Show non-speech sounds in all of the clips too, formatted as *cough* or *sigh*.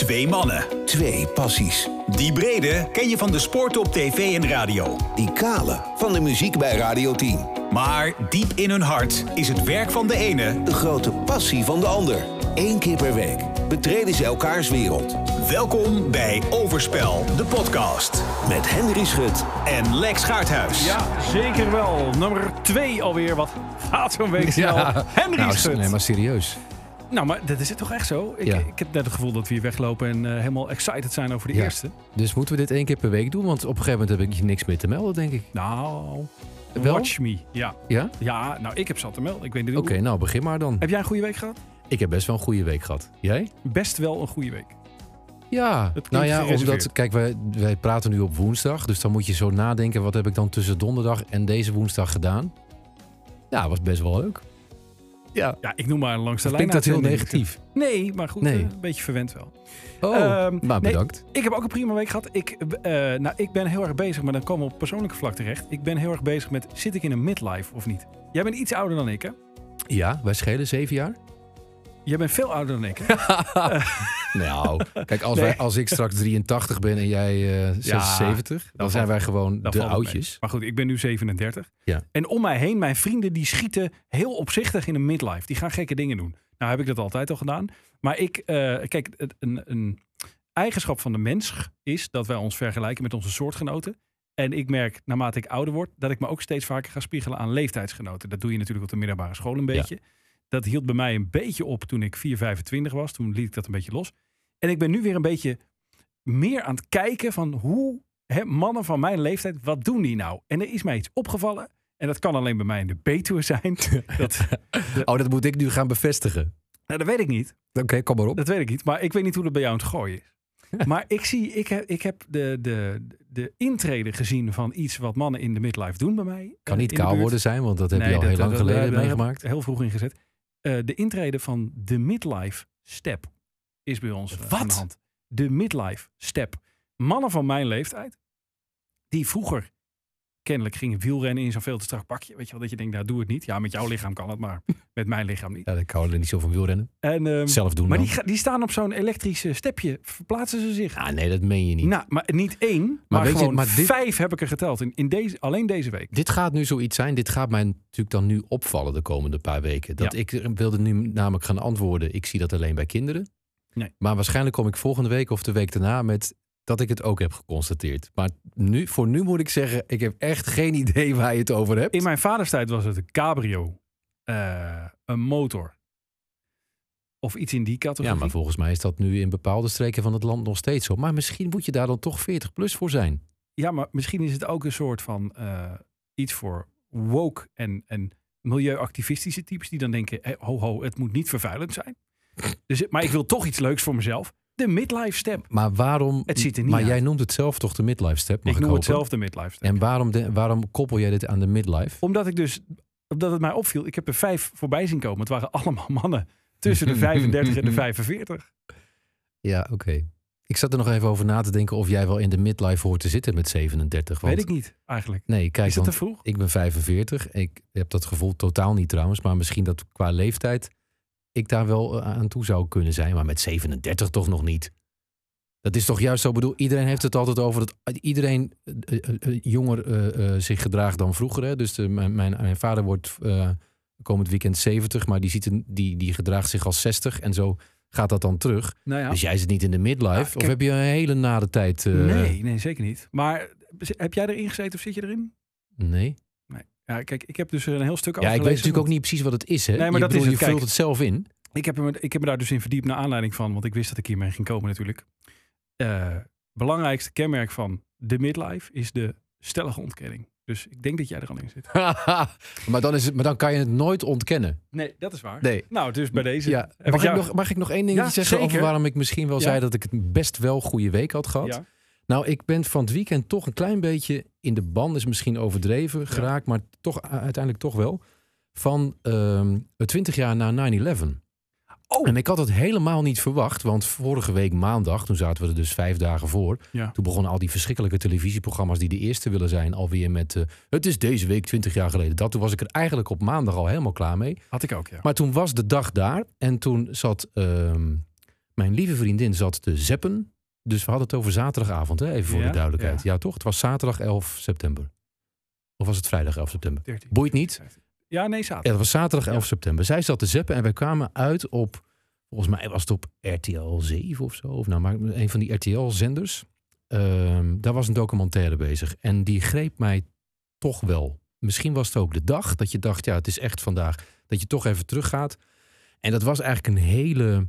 Twee mannen. Twee passies. Die brede ken je van de sport op tv en radio. Die kale van de muziek bij Radio 10. Maar diep in hun hart is het werk van de ene De grote passie van de ander. Eén keer per week betreden ze elkaars wereld. Welkom bij Overspel, de podcast. Met Henry Schut En Lex Gaarthuis. Ja, zeker wel. Nummer twee alweer. Wat gaat zo'n week *laughs* snel. Henry nou, Schut. Nee, maar serieus. Nou, maar dat is het toch echt zo? Ik, Ja. ik heb net het gevoel dat we hier weglopen en eh, helemaal excited zijn over de Ja. eerste. Dus moeten we dit één keer per week doen? Want op een gegeven moment heb ik hier niks meer te melden, denk ik. Nou, Wel? watch me. Ja. Ja? ja, nou, ik heb zat te melden. Ik weet niet Oké, nou begin maar dan. Heb jij een goede week gehad? Ik heb best wel een goede week gehad. Jij? Best wel een goede week. Ja. Nou ja, omdat, kijk, wij, wij praten nu op woensdag. Dus dan moet je zo nadenken, wat heb ik dan tussen donderdag en deze woensdag gedaan? Ja, was best wel leuk. Ja. Ja, ik noem maar een langs de lijn. klinkt dat heel negatief? Nee, maar goed, Nee. eh, een beetje verwend wel. Oh, Ehm, maar nee. bedankt. Ik heb ook een prima week gehad. Ik, eh, nou, ik ben heel erg bezig, maar dan komen we op persoonlijke vlak terecht. Ik ben heel erg bezig met, zit ik in een midlife of niet? Jij bent iets ouder dan ik, hè? Ja, wij schelen zeven jaar. Jij bent veel ouder dan ik, hè? *laughs* Nou, kijk, als, Nee. wij, als ik straks 83 ben en jij eh 76, dan zijn wij gewoon de oudjes. Maar goed, ik ben nu 37. Ja. En om mij heen, mijn vrienden die schieten heel opzichtig in een midlife. Die gaan gekke dingen doen. Nou heb ik dat altijd al gedaan. Maar ik, eh, kijk, een, een eigenschap van de mens is dat wij ons vergelijken met onze soortgenoten. En ik merk, naarmate ik ouder word, dat ik me ook steeds vaker ga spiegelen aan leeftijdsgenoten. Dat doe je natuurlijk op de middelbare school een beetje. Dat hield bij mij een beetje op toen ik 4, 25 was. Toen liet ik dat een beetje los. En ik ben nu weer een beetje meer aan het kijken van hoe hè, mannen van mijn leeftijd, wat doen die nou? En er is mij iets opgevallen. En dat kan alleen bij mij in de Betuwe zijn. *laughs* dat, Oh, dat moet ik nu gaan bevestigen. nou, dat weet ik niet. Oké, kom maar op. Dat weet ik niet. Maar ik weet niet hoe dat bij jou aan het gooien is. *laughs* Maar ik zie, ik heb, ik heb de, de, de intrede gezien van iets wat mannen in de midlife doen bij mij. Kan eh, niet buurt. worden zijn, want dat heb Nee, je al dat- heel lang dat- geleden dat- meegemaakt. Heel vroeg ingezet. Eh, de intrede van de midlife step is bij ons Wat? aan de hand. De midlife step. Mannen van mijn leeftijd, die vroeger kennelijk gingen wielrennen in zo'n veel te strak pakje. Weet je wel, dat je denkt, nou doe het niet. Ja, met jouw lichaam kan het, maar *laughs* met mijn lichaam niet. Ja, ik hou er niet zo van wielrennen. En, ehm, Zelf doen maar dan. die, die staan op zo'n elektrisch eh, stepje. Verplaatsen ze zich. Ah, nee, dat meen je niet. Nou, maar niet één, maar, weet je, gewoon maar dit- vijf heb ik er geteld. In, in deze, alleen deze week. Dit gaat nu zoiets zijn. Dit gaat mij natuurlijk dan nu opvallen de komende paar weken. Dat Ja. ik wilde nu namelijk gaan antwoorden. Ik zie dat alleen bij kinderen. Nee. Maar waarschijnlijk kom ik volgende week of de week daarna met dat ik het ook heb geconstateerd. Maar nu, voor nu moet ik zeggen, ik heb echt geen idee waar je het over hebt. In mijn vaders tijd was het een cabrio, eh, een motor. Of iets in die categorie. Ja, maar volgens mij is dat nu in bepaalde streken van het land nog steeds zo. Maar misschien moet je daar dan toch 40 plus voor zijn. Ja, maar misschien is het ook een soort van eh, iets voor woke en, en milieuactivistische types die dan denken, eh, ho ho, het moet niet vervuilend zijn. Dus, maar ik wil toch iets leuks voor mezelf. De midlife step. Maar waarom? Het ziet er niet Maar uit. jij noemt het zelf toch de midlife step? Mag ik ik, noem het zelf de midlife step. En waarom, de, waarom koppel jij dit aan de midlife? Omdat ik dus, omdat het mij opviel, ik heb er vijf voorbij zien komen. Het waren allemaal mannen tussen de *laughs* 35 en de 45. Ja, oké. Ik zat er nog even over na te denken of jij wel in de midlife hoort te zitten met 37. Want, Weet ik niet, eigenlijk. Nee, kijk, Is dat te vroeg? ik ben 45. Ik heb dat gevoel totaal niet trouwens. Maar misschien dat qua leeftijd ik daar wel eh, aan toe zou kunnen zijn. Maar met 37 toch nog niet. Dat is toch juist zo bedoel. Iedereen heeft het altijd over dat iedereen eh, eh, eh, jonger zich gedraagt dan vroeger. Hè? Dus de, mijn, mijn, vader wordt komend weekend 70, maar die, ziet een, die, die gedraagt zich als 60 en zo gaat dat dan terug. Nou ja. Dus jij zit niet in de midlife? Ja, of heb je een hele nare tijd? Nee, nee, zeker niet. Maar heb jij erin gezeten of zit je erin? Nee. Ja, kijk, ik heb dus er een heel stuk Ja, ik weet natuurlijk ook niet precies wat het is. Hè? Nee, maar Je dat bedoel, is je het. vult Kijk. het zelf in. Ik heb, me, ik heb me daar dus in verdiept naar aanleiding van, want ik wist dat ik hiermee ging komen natuurlijk. Eh, belangrijkste kenmerk van de midlife is de stellige ontkenning. Dus ik denk dat jij er al in zit. *laughs* maar, dan is het, maar dan kan je het nooit ontkennen. Nee, dat is waar. Nee. Nou, dus bij deze. Ja. Mag, ik nog, mag ik nog één dingetje Ja, zeggen over waarom ik misschien wel Ja. zei dat ik het best wel goede week had gehad? Nou, ik ben van het weekend toch een klein beetje in de band, is misschien overdreven geraakt, maar toch u- uiteindelijk toch wel. Van ehm 20 jaar na 9-11. Oh. En ik had het helemaal niet verwacht, want vorige week maandag, toen zaten we er dus vijf dagen voor. Ja. Toen begonnen al die verschrikkelijke televisieprogramma's die de eerste willen zijn, alweer met eh, het is deze week 20 jaar geleden. Dat toen was ik er eigenlijk op maandag al helemaal klaar mee. Had ik ook, ja. Maar toen was de dag daar en toen zat ehm, mijn lieve vriendin zat te zeppen. Dus we hadden het over zaterdagavond, hè? even voor Ja, de duidelijkheid. ja. Ja. toch? Het was zaterdag 11 september. Of was het vrijdag 11 september? 13. Boeit niet. Ja, nee, Ja, zaterdag. dat was zaterdag 11 Ja. september. Zij zat te zeppen en wij kwamen uit op, volgens mij was het op RTL 7 of zo. Of nou, maar een van die RTL-zenders. Ehm, daar was een documentaire bezig. En die greep mij toch wel. Misschien was het ook de dag dat je dacht, ja, het is echt vandaag. Dat je toch even teruggaat. En dat was eigenlijk een hele,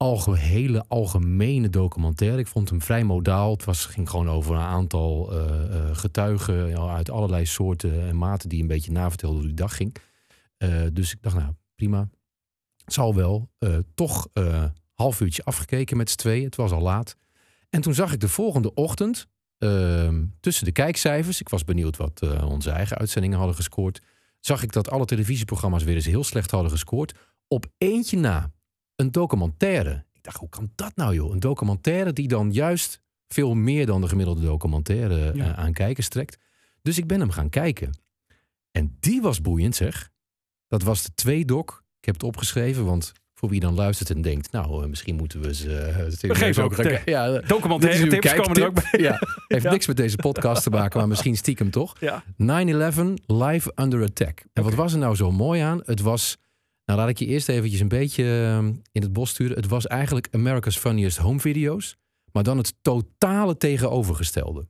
alge, hele algemene documentaire. Ik vond hem vrij modaal. Het was, ging gewoon over een aantal eh, eh, getuigen uit allerlei soorten en maten die een beetje navertelden hoe die dag ging. Eh, dus ik dacht, nou prima. Zal wel. Eh, toch half uurtje afgekeken met z'n tweeën. Het was al laat. En toen zag ik de volgende ochtend ehm, tussen de kijkcijfers. Ik was benieuwd wat onze eigen uitzendingen hadden gescoord. Zag ik dat alle televisieprogramma's weer eens heel slecht hadden gescoord. Op eentje na een documentaire. Ik dacht, hoe kan dat nou joh? Een documentaire die dan juist veel meer dan de gemiddelde documentaire Ja. eh, aan kijkers trekt. Dus ik ben hem gaan kijken. En die was boeiend zeg. Dat was de tweedoc. Ik heb het opgeschreven, want voor wie dan luistert en denkt... nou, eh, misschien moeten we ze... eh, het We geven ook gaan- tip. Ja, eh, Documentaire tips komen er ook bij. Ja, heeft Ja. niks met deze podcast te maken, maar *laughs* misschien stiekem toch. Ja. 9-11 live under attack. En wat was er nou zo mooi aan? Het was, nou laat ik je eerst eventjes een beetje eh, in het bos sturen. Het was eigenlijk America's Funniest Home Video's, maar dan het totale tegenovergestelde.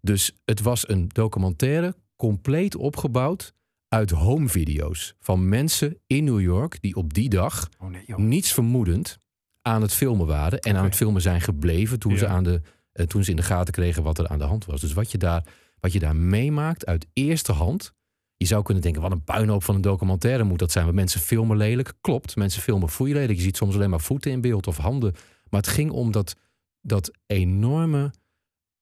Dus het was een documentaire compleet opgebouwd uit home video's van mensen in New York die op die dag Oh nee, niets vermoedend aan het filmen waren en aan het filmen zijn gebleven toen, ze aan de, eh, toen ze in de gaten kregen wat er aan de hand was. Dus wat je daar, wat je daar meemaakt uit eerste hand. Je zou kunnen denken, wat een puinhoop van een documentaire moet dat zijn. Want mensen filmen lelijk. Klopt, mensen filmen lelijk. Je ziet soms alleen maar voeten in beeld of handen. Maar het ging om dat, dat enorme,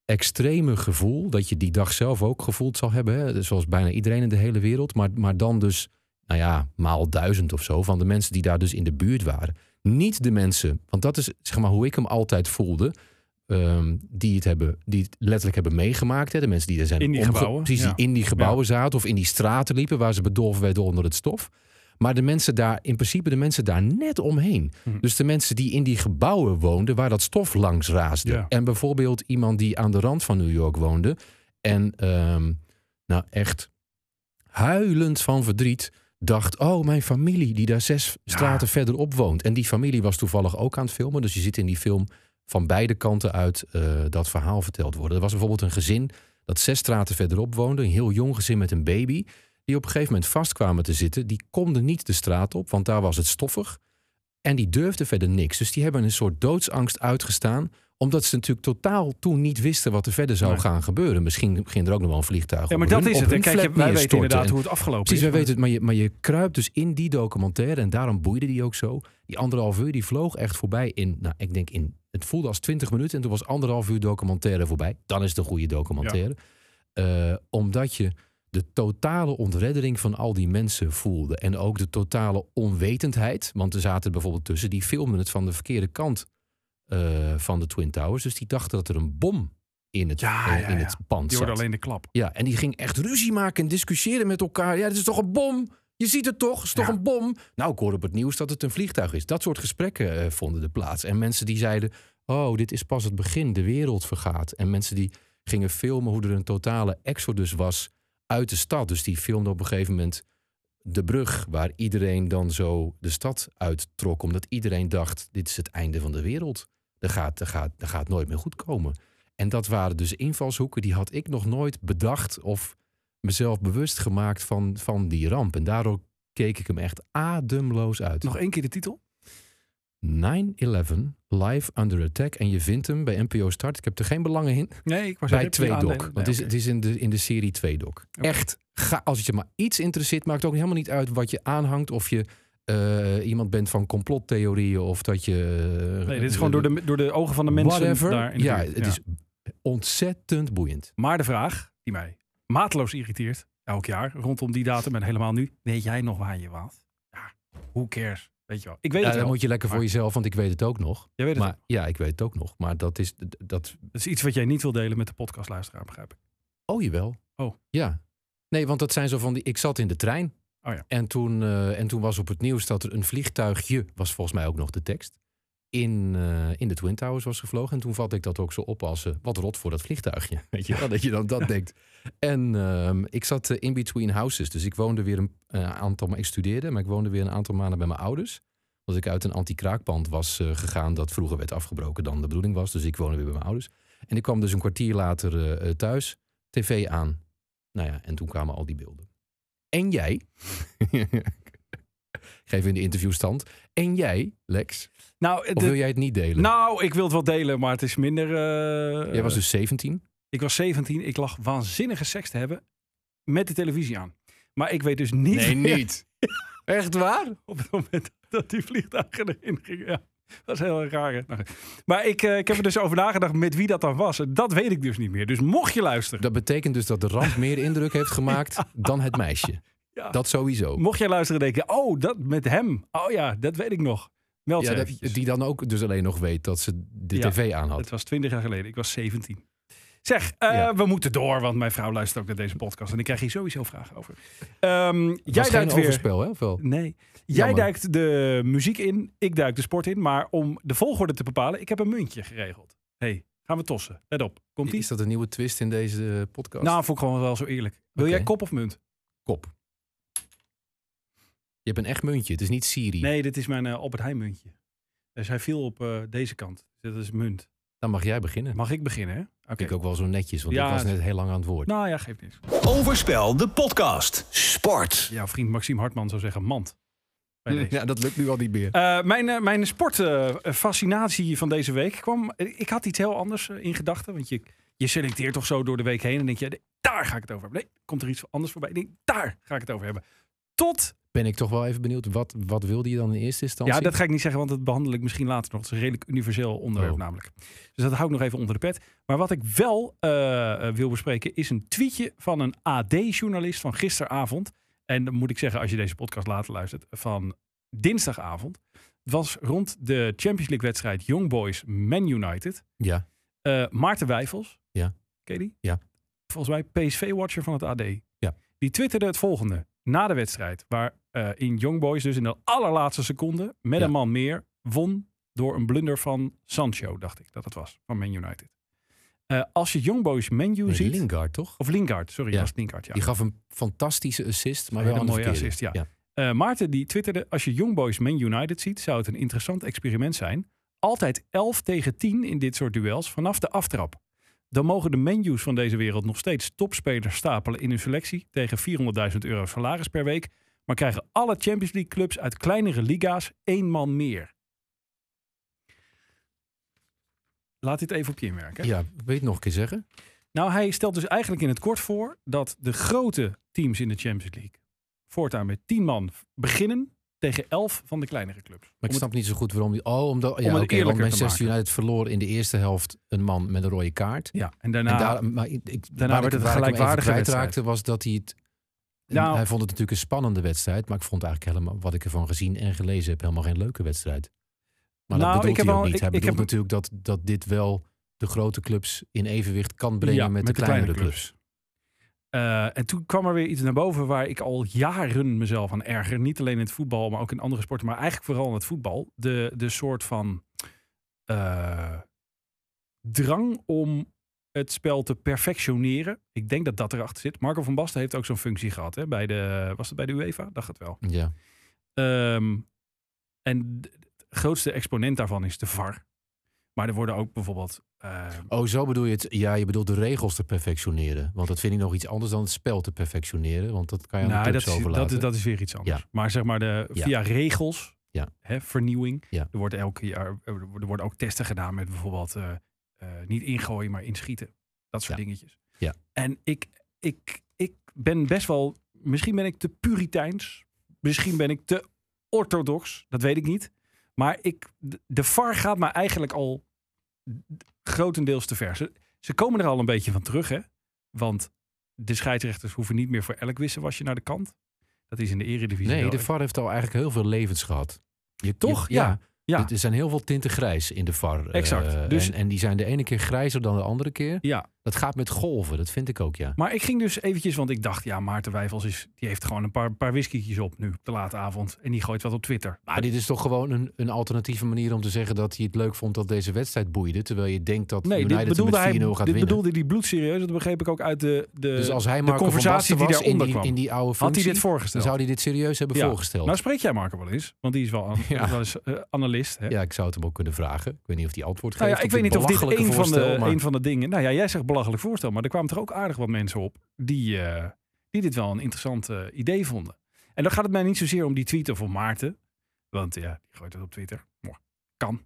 extreme gevoel... dat je die dag zelf ook gevoeld zal hebben. Hè? Zoals bijna iedereen in de hele wereld. Maar, maar dan dus, nou ja, maal duizend of zo... van de mensen die daar dus in de buurt waren. Niet de mensen, want dat is zeg maar hoe ik hem altijd voelde... ehm, die, het hebben, die het letterlijk hebben meegemaakt. Hè? De mensen die er zijn In die gebouwen, Precies, ja. die in die gebouwen zaten of in die straten liepen... waar ze bedolven werden onder het stof. Maar de mensen daar, in principe de mensen daar net omheen. Hm. Dus de mensen die in die gebouwen woonden waar dat stof langs raasde. Ja. En bijvoorbeeld iemand die aan de rand van New York woonde. En ehm, nou echt huilend van verdriet dacht... oh, mijn familie die daar zes straten verderop woont. En die familie was toevallig ook aan het filmen. Dus je ziet in die film van beide kanten uit eh, dat verhaal verteld worden. Er was bijvoorbeeld een gezin dat zes straten verderop woonde. Een heel jong gezin met een baby. Die op een gegeven moment vastkwamen te zitten. Die konden niet de straat op, want daar was het stoffig. En die durfden verder niks. Dus die hebben een soort doodsangst uitgestaan. Omdat ze natuurlijk totaal toen niet wisten wat er verder zou gaan gebeuren. Misschien ging er ook nog wel een vliegtuig Ja, maar dat hun- is het. Kijk, je- wij weten inderdaad En- hoe het afgelopen Precies, is. wij weten het. Maar je, maar je kruipt dus in die documentaire. En daarom boeide die ook zo. Die anderhalf uur, die vloog echt voorbij in, nou, ik denk in, het voelde als 20 minuten. En toen was anderhalf uur documentaire voorbij. Dan is een goede documentaire. Eh, omdat je de totale ontreddering van al die mensen voelde. En ook de totale onwetendheid. Want er zaten er bijvoorbeeld tussen, die filmden het van de verkeerde kant eh, van de Twin Towers. Dus die dachten dat er een bom in het, Ja, eh, ja, in het pand Die zat. hoorde alleen de klap. Ja, en die ging echt ruzie maken en discussiëren met elkaar. Ja, dit is toch een bom? Je ziet het toch? Het is toch een bom? Nou, ik hoorde op het nieuws dat het een vliegtuig is. Dat soort gesprekken eh, vonden er plaats. En mensen die zeiden, oh, dit is pas het begin. De wereld vergaat. En mensen die gingen filmen hoe er een totale exodus was uit de stad. Dus die filmden op een gegeven moment de brug waar iedereen dan zo de stad uittrok. Omdat iedereen dacht, dit is het einde van de wereld. Er gaat, gaat, er gaat nooit meer goed komen. En dat waren dus invalshoeken die had ik nog nooit bedacht of mezelf bewust gemaakt van, van die ramp. En daardoor keek ik hem echt ademloos uit. Nog één keer de titel? 9-11 Live Under Attack. En je vindt hem bij NPO Start. Ik heb er geen belangen in. Nee, ik was Bij 2 doc. Want het, is, het is in de, in de serie 2 doc. Echt, ga, als het je maar iets interesseert, maakt het ook helemaal niet uit wat je aanhangt. Of je eh, iemand bent van complottheorieën of dat je... Nee, dit is gewoon door de, door de ogen van de mensen Whatever. daar in de ja, buurt. het is ontzettend boeiend. Maar de vraag die mij mateloos irriteert, elk jaar, rondom die datum en helemaal nu. Weet jij nog waar je was? Ja, who cares? Weet je wel. Ik weet Ja, het dan wel. moet je lekker voor jezelf, want ik weet het ook nog. Jij weet het Maar ja, ik weet het ook nog. Maar dat is dat. Dat is iets wat jij niet wil delen met de podcastluisteraar, begrijp ik. Oh, jawel. Oh. Ja. Nee, want dat zijn zo van die. Ik zat in de trein. Oh ja. En toen, eh, en toen was op het nieuws dat er een vliegtuigje, was volgens mij ook nog de tekst, in, eh, in de Twin Towers was gevlogen. En toen vatte ik dat ook zo op als wat rot voor dat vliegtuigje. *laughs* Weet je wel, dat je dan dat denkt. En ehm, ik zat eh, in between houses. Dus ik woonde weer een eh, aantal, maar ik studeerde, maar ik woonde weer een aantal maanden bij mijn ouders. Omdat ik uit een anti-kraakpand was eh, gegaan dat vroeger werd afgebroken dan de bedoeling was. Dus ik woonde weer bij mijn ouders. En ik kwam dus een kwartier later thuis, tv aan. Nou ja, en toen kwamen al die beelden. En jij, *laughs* geef in de interviewstand. En jij, Lex, Nou, of wil jij het niet delen? nou, ik wil het wel delen, maar het is minder... eh, jij was dus 17. Ik was 17. Ik lag waanzinnige seks te hebben met de televisie aan. Maar ik weet dus niet meer niet. *laughs* Echt waar? op het moment dat die vliegtuigen erin gingen. Ja, dat is heel raar. hè? Nou, maar ik, eh, ik heb er dus over nagedacht met wie dat dan was. Dat weet ik dus niet meer. Dus mocht je luisteren. Dat betekent dus dat de ramp meer indruk heeft *laughs* gemaakt dan het meisje. Ja. Dat sowieso. Mocht jij luisteren en denken, oh, dat met hem. Oh ja, dat weet ik nog. Meld Ja, dat- die dan ook dus alleen nog weet dat ze de Ja. tv aan had. Het was 20 jaar geleden. Ik was 17. Zeg, eh, Ja. we moeten door, want mijn vrouw luistert ook naar deze podcast. En ik krijg hier sowieso vragen over. Het jij duikt weer... overspel, hè? Wel? Nee. Jij Jammer. duikt de muziek in, ik duik de sport in. Maar om de volgorde te bepalen, ik heb een muntje geregeld. hey, gaan we tossen. Let op. Komt ie? Is dat een nieuwe twist in deze podcast? Nou, vond ik gewoon wel zo eerlijk. Wil jij kop of munt? kop. Je hebt een echt muntje. Het is niet Siri. Nee, dit is mijn eh, Albert Heijn muntje. Dus hij viel op eh, deze kant. Dus dat is munt. Dan mag jij beginnen. Mag ik beginnen, hè? Oké. Ik ook wel zo netjes, want Ja, ik was net heel lang aan het woord. Nou ja, geeft niks. Overspel, de podcast. Sport. Jouw vriend Maxime Hartman zou zeggen mand. *laughs* Ja, dat lukt nu al niet meer. Eh, mijn eh, mijn sportfascinatie van deze week kwam. Ik had iets heel anders eh, in gedachten. Want je, je selecteert toch zo door de week heen. En denk je, daar ga ik het over hebben. Nee, komt er iets anders voorbij. Nee, daar ga ik het over hebben. Tot. Ben ik toch wel even benieuwd. Wat, wat wilde je dan in eerste instantie? Ja, dat ga ik niet zeggen, want dat behandel ik misschien later nog. Het is een redelijk universeel onderwerp Oh. namelijk. Dus dat hou ik nog even onder de pet. Maar wat ik wel eh, eh, wil bespreken is een tweetje van een AD-journalist van gisteravond. En dan moet ik zeggen, als je deze podcast later luistert, van dinsdagavond. Het was rond de Champions League wedstrijd Young Boys Man United. Ja. Eh, Maarten Wijfels. Ja. Ken die? Ja. Volgens mij PSV-watcher van het AD. Ja. Die twitterde het volgende. Na de wedstrijd, waar eh, in Young Boys dus in de allerlaatste seconde met Ja. een man meer won door een blunder van Sancho, dacht ik dat het was, van Man United. Eh, als je Young Boys menu Nee, ziet... Lingard, toch? Of Lingard, sorry, Ja. was Lingard, ja. Die gaf een fantastische assist, maar wel de mooie verkeerde. assist, ja. Eh, Maarten die twitterde, als je Young Boys Man United ziet, zou het een interessant experiment zijn. Altijd 11 tegen 10 in dit soort duels vanaf de aftrap. Dan mogen de menus van deze wereld nog steeds topspelers stapelen in hun selectie tegen 400.000 euro salaris per week. Maar krijgen alle Champions League clubs uit kleinere liga's één man meer. Laat dit even op je inwerken. Ja, weet je het nog een keer zeggen? Nou, hij stelt dus eigenlijk in het kort voor dat de grote teams in de Champions League voortaan met 10 man beginnen tegen 11 van de kleinere clubs. Maar ik Om snap niet zo goed waarom die. Oh, omdat. Ja, oké. eerlijker want te Manchester. United verloor in de eerste helft een man met een rode kaart. Ja, en daarna. en daar, maar ik, daarna waar werd het gelijkwaardige kwijtraakte was dat hij het. Nou- hij vond het natuurlijk een spannende wedstrijd, maar ik vond eigenlijk helemaal wat ik ervan gezien en gelezen heb helemaal geen leuke wedstrijd. Maar Nou, dat bedoelt ik heb hij ook wel- niet. ik- hij ik bedoelt heb- natuurlijk dat, dat dit wel de grote clubs in evenwicht kan brengen Ja, met, de kleinere clubs. Eh, en toen kwam er weer iets naar boven waar ik al jaren mezelf aan erger. Niet alleen in het voetbal, maar ook in andere sporten. Maar eigenlijk vooral in het voetbal. De, de soort van eh, drang om het spel te perfectioneren. Ik denk dat dat erachter zit. Marco van Basten heeft ook zo'n functie gehad. Hè? Bij de, was het bij de UEFA? Dacht het wel. Ja. Ehm, en de de grootste exponent daarvan is de VAR. Maar er worden ook bijvoorbeeld... eh, Oh, zo bedoel je het? Ja, je bedoelt de regels te perfectioneren. Want dat vind ik nog iets anders dan het spel te perfectioneren. Want dat kan je aan nou, de dat is, dat, dat is weer iets anders. Ja. Maar zeg maar, de, Ja. via regels, Ja. hè, vernieuwing. Ja. Er wordt elke jaar er worden ook testen gedaan met bijvoorbeeld eh, eh, niet ingooien, maar inschieten. Dat soort dingetjes. Ja. En ik, ik, ik ben best wel, misschien ben ik te puriteins. Misschien ben ik te orthodox. Dat weet ik niet. Maar ik, de- de VAR gaat me eigenlijk al grotendeels te ver. Ze, ze komen er al een beetje van terug, hè? Want de scheidsrechters hoeven niet meer voor elk wisselwasje naar de kant. Dat is in de eredivisie Nee, de VAR heeft al eigenlijk heel veel levens gehad. Je, Toch? je- Ja. Ja. Er zijn heel veel tinten grijs in de VAR. eh, Exact. Dus- en, en die zijn de ene keer grijzer dan de andere keer. Ja, Dat gaat met golven, dat vind ik ook, ja. Maar ik ging dus eventjes, want ik dacht, ja, Maarten Wijfels is, die heeft gewoon een paar, paar whiskytjes op nu, de late avond. En die gooit wat op Twitter. Maar dit is toch gewoon een, een alternatieve manier om te zeggen dat hij het leuk vond dat deze wedstrijd boeide. Terwijl je denkt dat Nee, United bedoelde, hij, met 4-0 gaat dit winnen. bedoelde hij bloedserieus. Dat begreep ik ook uit de, de, dus als hij de Marco conversatie die daaronder die, kwam. in die oude Had hij functie, dit voorgesteld? dan zou hij dit serieus hebben Ja. voorgesteld. Nou spreek jij Marco wel eens, want die is wel, an- Ja. wel eens eh, analist. Hè? ja, ik zou het hem ook kunnen vragen. Ik weet niet of hij antwoord geeft. Nou ja, op ik weet niet of dit een van, de, een van de dingen... Nou ja, jij zegt belachelijk voorstel, maar er kwamen toch ook aardig wat mensen op... die, eh, die dit wel een interessant eh, idee vonden. En dan gaat het mij niet zozeer om die tweeten van Maarten. Want ja, die gooit het op Twitter. Kan.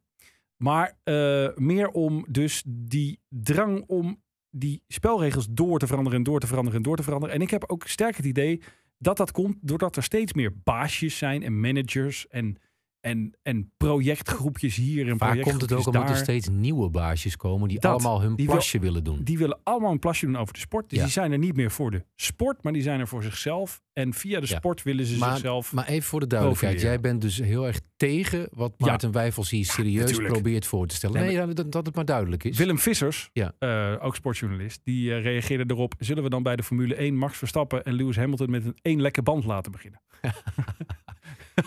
Maar eh, meer om dus die drang om die spelregels door te veranderen en door te veranderen en door te veranderen. En ik heb ook sterk het idee dat dat komt doordat er steeds meer baasjes zijn en managers en, en, en projectgroepjes hier en Vaak komt het ook projectgroepjes omdat er steeds nieuwe baasjes komen die Dat, allemaal hun die wil- plasje willen doen. Die willen allemaal een plasje doen over de sport. Dus Ja. die zijn er niet meer voor de sport, maar die zijn er voor zichzelf. En via de Ja. sport willen ze Maar, zichzelf... maar even voor de duidelijkheid. Jij bent dus heel erg tegen wat Ja. Maarten Wijfels hier serieus probeert voor te stellen. Nee, Nee, ja, dat, dat het maar duidelijk is. Willem Vissers, Ja. eh, ook sportjournalist, die eh, reageerde erop. Zullen we dan bij de Formule 1 Max Verstappen en Lewis Hamilton met een één lekke band laten beginnen? *laughs*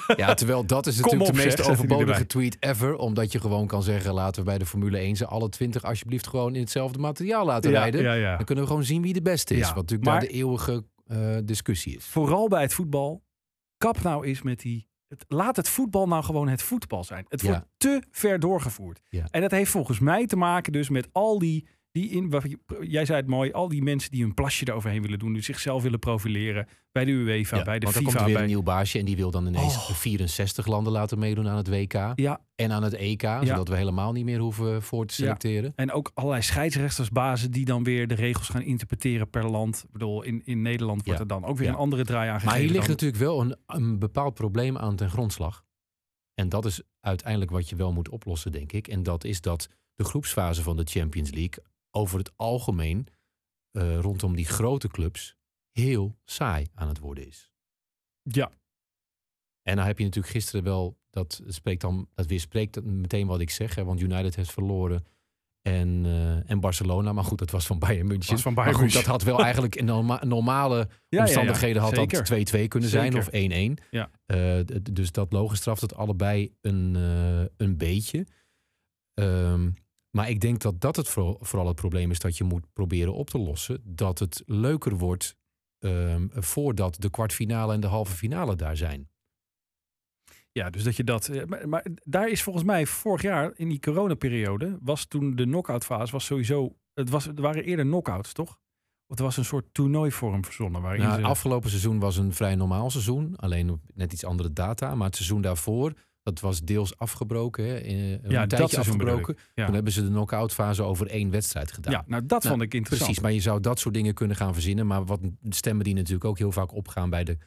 *laughs* Ja, terwijl dat is natuurlijk op, de meest zeg, overbodige tweet ever. Omdat je gewoon kan zeggen, laten we bij de Formule 1 ze alle 20 alsjeblieft gewoon in hetzelfde materiaal laten rijden. ja. Dan kunnen we gewoon zien wie de beste is. Wat natuurlijk maar- de eeuwige eh, discussie is. Vooral bij het voetbal. Kap nou eens met die... Het, laat het voetbal nou gewoon het voetbal zijn. Het Ja. wordt te ver doorgevoerd. Ja. En dat heeft volgens mij te maken dus met al die... die in, jij zei het mooi, al die mensen die een plasje eroverheen willen doen. Die zichzelf willen profileren. Bij de UEFA, bij de want dan FIFA. komt er weer bij, een nieuw baasje en die wil dan ineens Oh. 64 landen laten meedoen aan het WK. Ja, En aan het EK, zodat we helemaal niet meer hoeven voor te Ja. selecteren. En ook allerlei scheidsrechtersbazen die dan weer de regels gaan interpreteren per land. Ik bedoel, in, in Nederland wordt er dan ook weer een andere draai aan gegeven. Maar hier ligt dan- natuurlijk wel een, een bepaald probleem aan ten grondslag. En dat is uiteindelijk wat je wel moet oplossen, denk ik. En dat is dat de groepsfase van de Champions League over het algemeen eh, rondom die grote clubs heel saai aan het worden is. Ja, En dan heb je natuurlijk gisteren wel, dat spreekt dan, dat weerspreekt meteen wat ik zeg. Hè, want United heeft verloren en, eh, en Barcelona. Maar goed, dat was van Bayern München. Was van Bayern maar goed, dat had wel eigenlijk in norma- normale *laughs* ja, ja, omstandigheden had dat 2-2 kunnen zijn of 1-1. Ja. Eh, dus dat logisch straft het allebei een, een beetje. Ehm, maar ik denk dat dat het vooral, vooral het probleem is dat je moet proberen op te lossen. Dat het leuker wordt ehm, voordat de kwartfinale en de halve finale daar zijn. Ja, dus dat je dat. eh, Maar, maar daar is volgens mij vorig jaar in die coronaperiode. was toen de knock-out fase. was sowieso. Het, was, het waren eerder knock-outs, toch? Of er was een soort toernooivorm verzonnen. Waarin Nou, ze, afgelopen seizoen was een vrij normaal seizoen. Alleen op net iets andere data. Maar het seizoen daarvoor, dat was deels afgebroken. Hè, in- een Ja, tijdje bedoel afgebroken. Ja. Toen hebben ze de knock-out fase over één wedstrijd gedaan. ja, nou dat Nou, vond ik interessant. Precies, maar je zou dat soort dingen kunnen gaan verzinnen. Maar wat stemmen die natuurlijk ook heel vaak opgaan bij de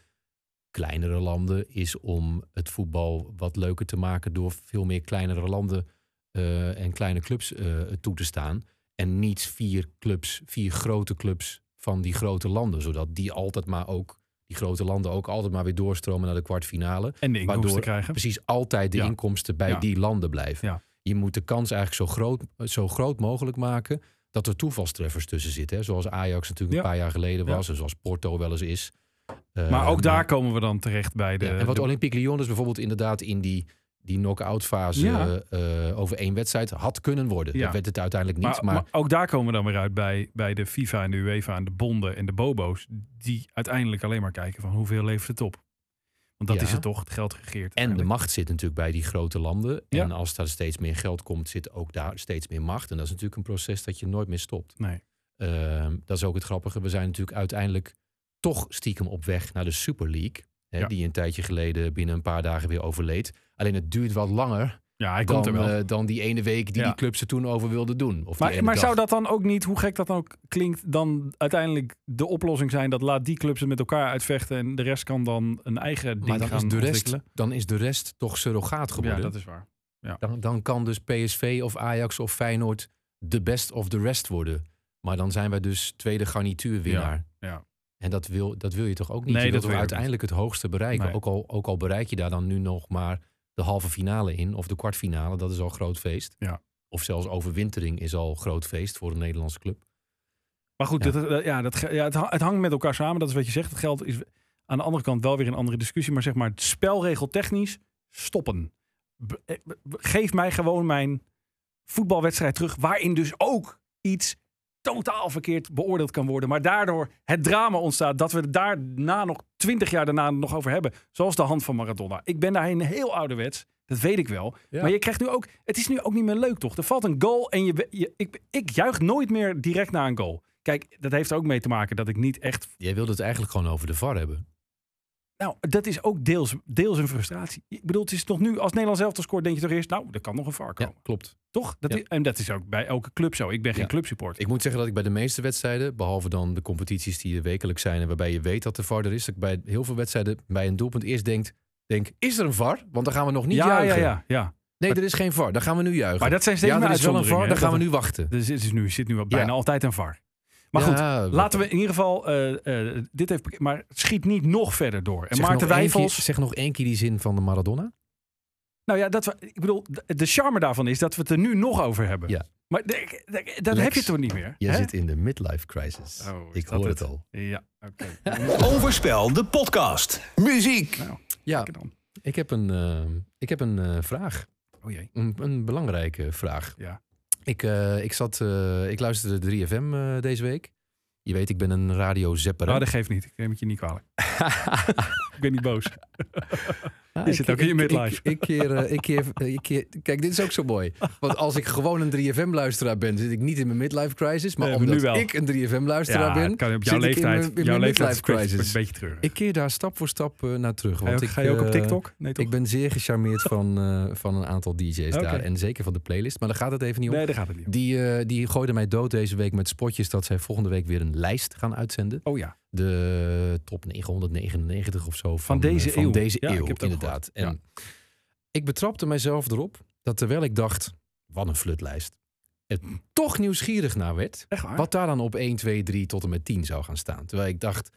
kleinere landen, is om het voetbal wat leuker te maken door veel meer kleinere landen eh, en kleine clubs eh, toe te staan. En niet vier clubs, vier grote clubs van die grote landen. Zodat die altijd maar ook, die grote landen ook altijd maar weer doorstromen naar de kwartfinale. en de inkomsten waardoor krijgen. Precies altijd de Ja. inkomsten bij Ja. die landen blijven. Ja. Je moet de kans eigenlijk zo groot, zo groot mogelijk maken dat er toevalstreffers tussen zitten. Hè? Zoals Ajax natuurlijk een paar jaar geleden was en zoals Porto wel eens is. Maar ook daar komen we dan terecht bij de. ja, en wat de- Olympique Lyon dus bijvoorbeeld inderdaad in die, die knock-out fase Ja. eh, over één wedstrijd had kunnen worden. Ja. Dat werd het uiteindelijk niet. maar, Maar, maar ook daar komen we dan weer uit bij, bij de FIFA en de UEFA en de bonden en de bobo's. Die uiteindelijk alleen maar kijken van hoeveel levert het op. Want dat Ja. is het toch, het geld regeert. en de macht zit natuurlijk bij die grote landen. En als daar steeds meer geld komt, zit ook daar steeds meer macht. En dat is natuurlijk een proces dat je nooit meer stopt. Nee. Ehm, dat is ook het grappige. We zijn natuurlijk uiteindelijk toch stiekem op weg naar de Super League. Hè. Die een tijdje geleden binnen een paar dagen weer overleed. Alleen het duurt wat langer Ja, hij komt dan, er wel. eh, dan die ene week die Ja. die clubs er toen over wilden doen. Of maar maar dag. zou dat dan ook niet, hoe gek dat dan ook klinkt, dan uiteindelijk de oplossing zijn dat laat die clubs het met elkaar uitvechten en de rest kan dan een eigen ding maar dan gaan is, de rest, ontwikkelen? dan is de rest toch surrogaat geworden. Ja, dat is waar. dan, dan kan dus PSV of Ajax of Feyenoord de best of the rest worden. Maar dan zijn wij dus tweede garnituurwinnaar. Ja, ja. En dat wil, dat wil je toch ook niet? Nee, je dat wil ook uiteindelijk het hoogste bereiken. Nee. Ook, al, ook al bereik je daar dan nu nog maar de halve finale in. Of de kwartfinale, dat is al groot feest. Ja. Of zelfs overwintering is al groot feest voor een Nederlandse club. Maar goed, Ja. Dat, dat- ja, dat, ge- ja, het, ha- het hangt met elkaar samen. Dat is wat je zegt. Het geld is aan de andere kant wel weer een andere discussie. Maar zeg maar, spelregeltechnisch stoppen. Eh, geef mij gewoon mijn voetbalwedstrijd terug. Waarin dus ook iets totaal verkeerd beoordeeld kan worden. Maar daardoor het drama ontstaat dat we het daarna nog twintig jaar daarna nog over hebben. Zoals de hand van Maradona. Ik ben daarin heel ouderwets. Dat weet ik wel. Ja. Maar je krijgt nu ook. Het is nu ook niet meer leuk, toch? Er valt een goal en je, je, ik, ik juich nooit meer direct na een goal. Kijk, dat heeft er ook mee te maken dat ik niet echt. Jij wilde het eigenlijk gewoon over de VAR hebben. Nou, dat is ook deels, deels een frustratie. Ik bedoel, het is toch nu, als Nederland zelf scoort, denk je toch eerst, nou, er kan nog een VAR Ja, komen. klopt. Toch? Dat Ja. is, en dat is ook bij elke club zo. Ik ben geen Ja. clubsupporter. Ik moet zeggen dat ik bij de meeste wedstrijden, behalve dan de competities die wekelijks zijn en waarbij je weet dat de VAR er is, dat ik bij heel veel wedstrijden bij een doelpunt eerst denk, denk is er een VAR? Want dan gaan we nog niet ja, ja, juichen. ja, ja. Nee, er is geen VAR. Dan gaan we nu juichen. Maar dat zijn steeds ja, er is wel een VAR. Dan gaan we nu wachten. Dus het is nu, zit nu bijna Ja. altijd een VAR. Maar goed, Ja, laten we in ieder geval, eh, eh, dit heeft, maar schiet niet nog verder door. En Zeg Maarten nog één Wijfels, keer- zeg nog één keer die zin van de Maradona. nou ja, dat we, ik bedoel, de, charme daarvan is dat we het er nu nog over hebben. Ja. Maar dat Lex, heb je toch niet meer? Je hè? zit in de midlife crisis. Oh, ik hoor het? het al. Ja, oké. Overspel, de podcast. Muziek. nou, Ja, dan. ik heb een, eh, ik heb een vraag. Oh jee. Een, een belangrijke vraag. Ja. Ik, eh, ik, zat, eh, ik luisterde 3FM eh, deze week. Je weet, ik ben een radiozepper. Nou, dat geeft niet. Ik neem het je niet kwalijk. *laughs* ik ben niet boos. *laughs* Ja, je ik- zit ook in je midlife. Ik, ik keer, eh, ik keer, eh, ik keer, kijk, dit is ook zo mooi. Want als ik gewoon een 3FM-luisteraar ben, zit ik niet in mijn midlife crisis. Maar Nee, maar nu omdat wel. ik een 3FM-luisteraar Ja, ben, het kan op jouw zit ik in leeftijd. mijn- in jouw mijn midlife is een beetje- crisis. Een beetje treurig. Ik keer daar stap voor stap eh, naar terug. Ga Want je, ook, ik, ga je ook op TikTok? Nee, toch? Ik ben zeer gecharmeerd van, eh, van een aantal DJ's daar. En zeker van de playlist. Maar daar gaat het even niet om. Nee, daar gaat het niet om. Die, eh, die gooide mij dood deze week met spotjes dat zij volgende week weer een lijst gaan uitzenden. Oh ja. De top 999 of zo. Van, deze eh, van eeuw. deze Ja, ik eeuw, heb ook inderdaad. En ik betrapte mijzelf erop dat terwijl ik dacht, wat een flutlijst. Het toch nieuwsgierig naar werd. Wat daar dan op 1, 2, 3 tot en met 10 zou gaan staan. Terwijl ik dacht,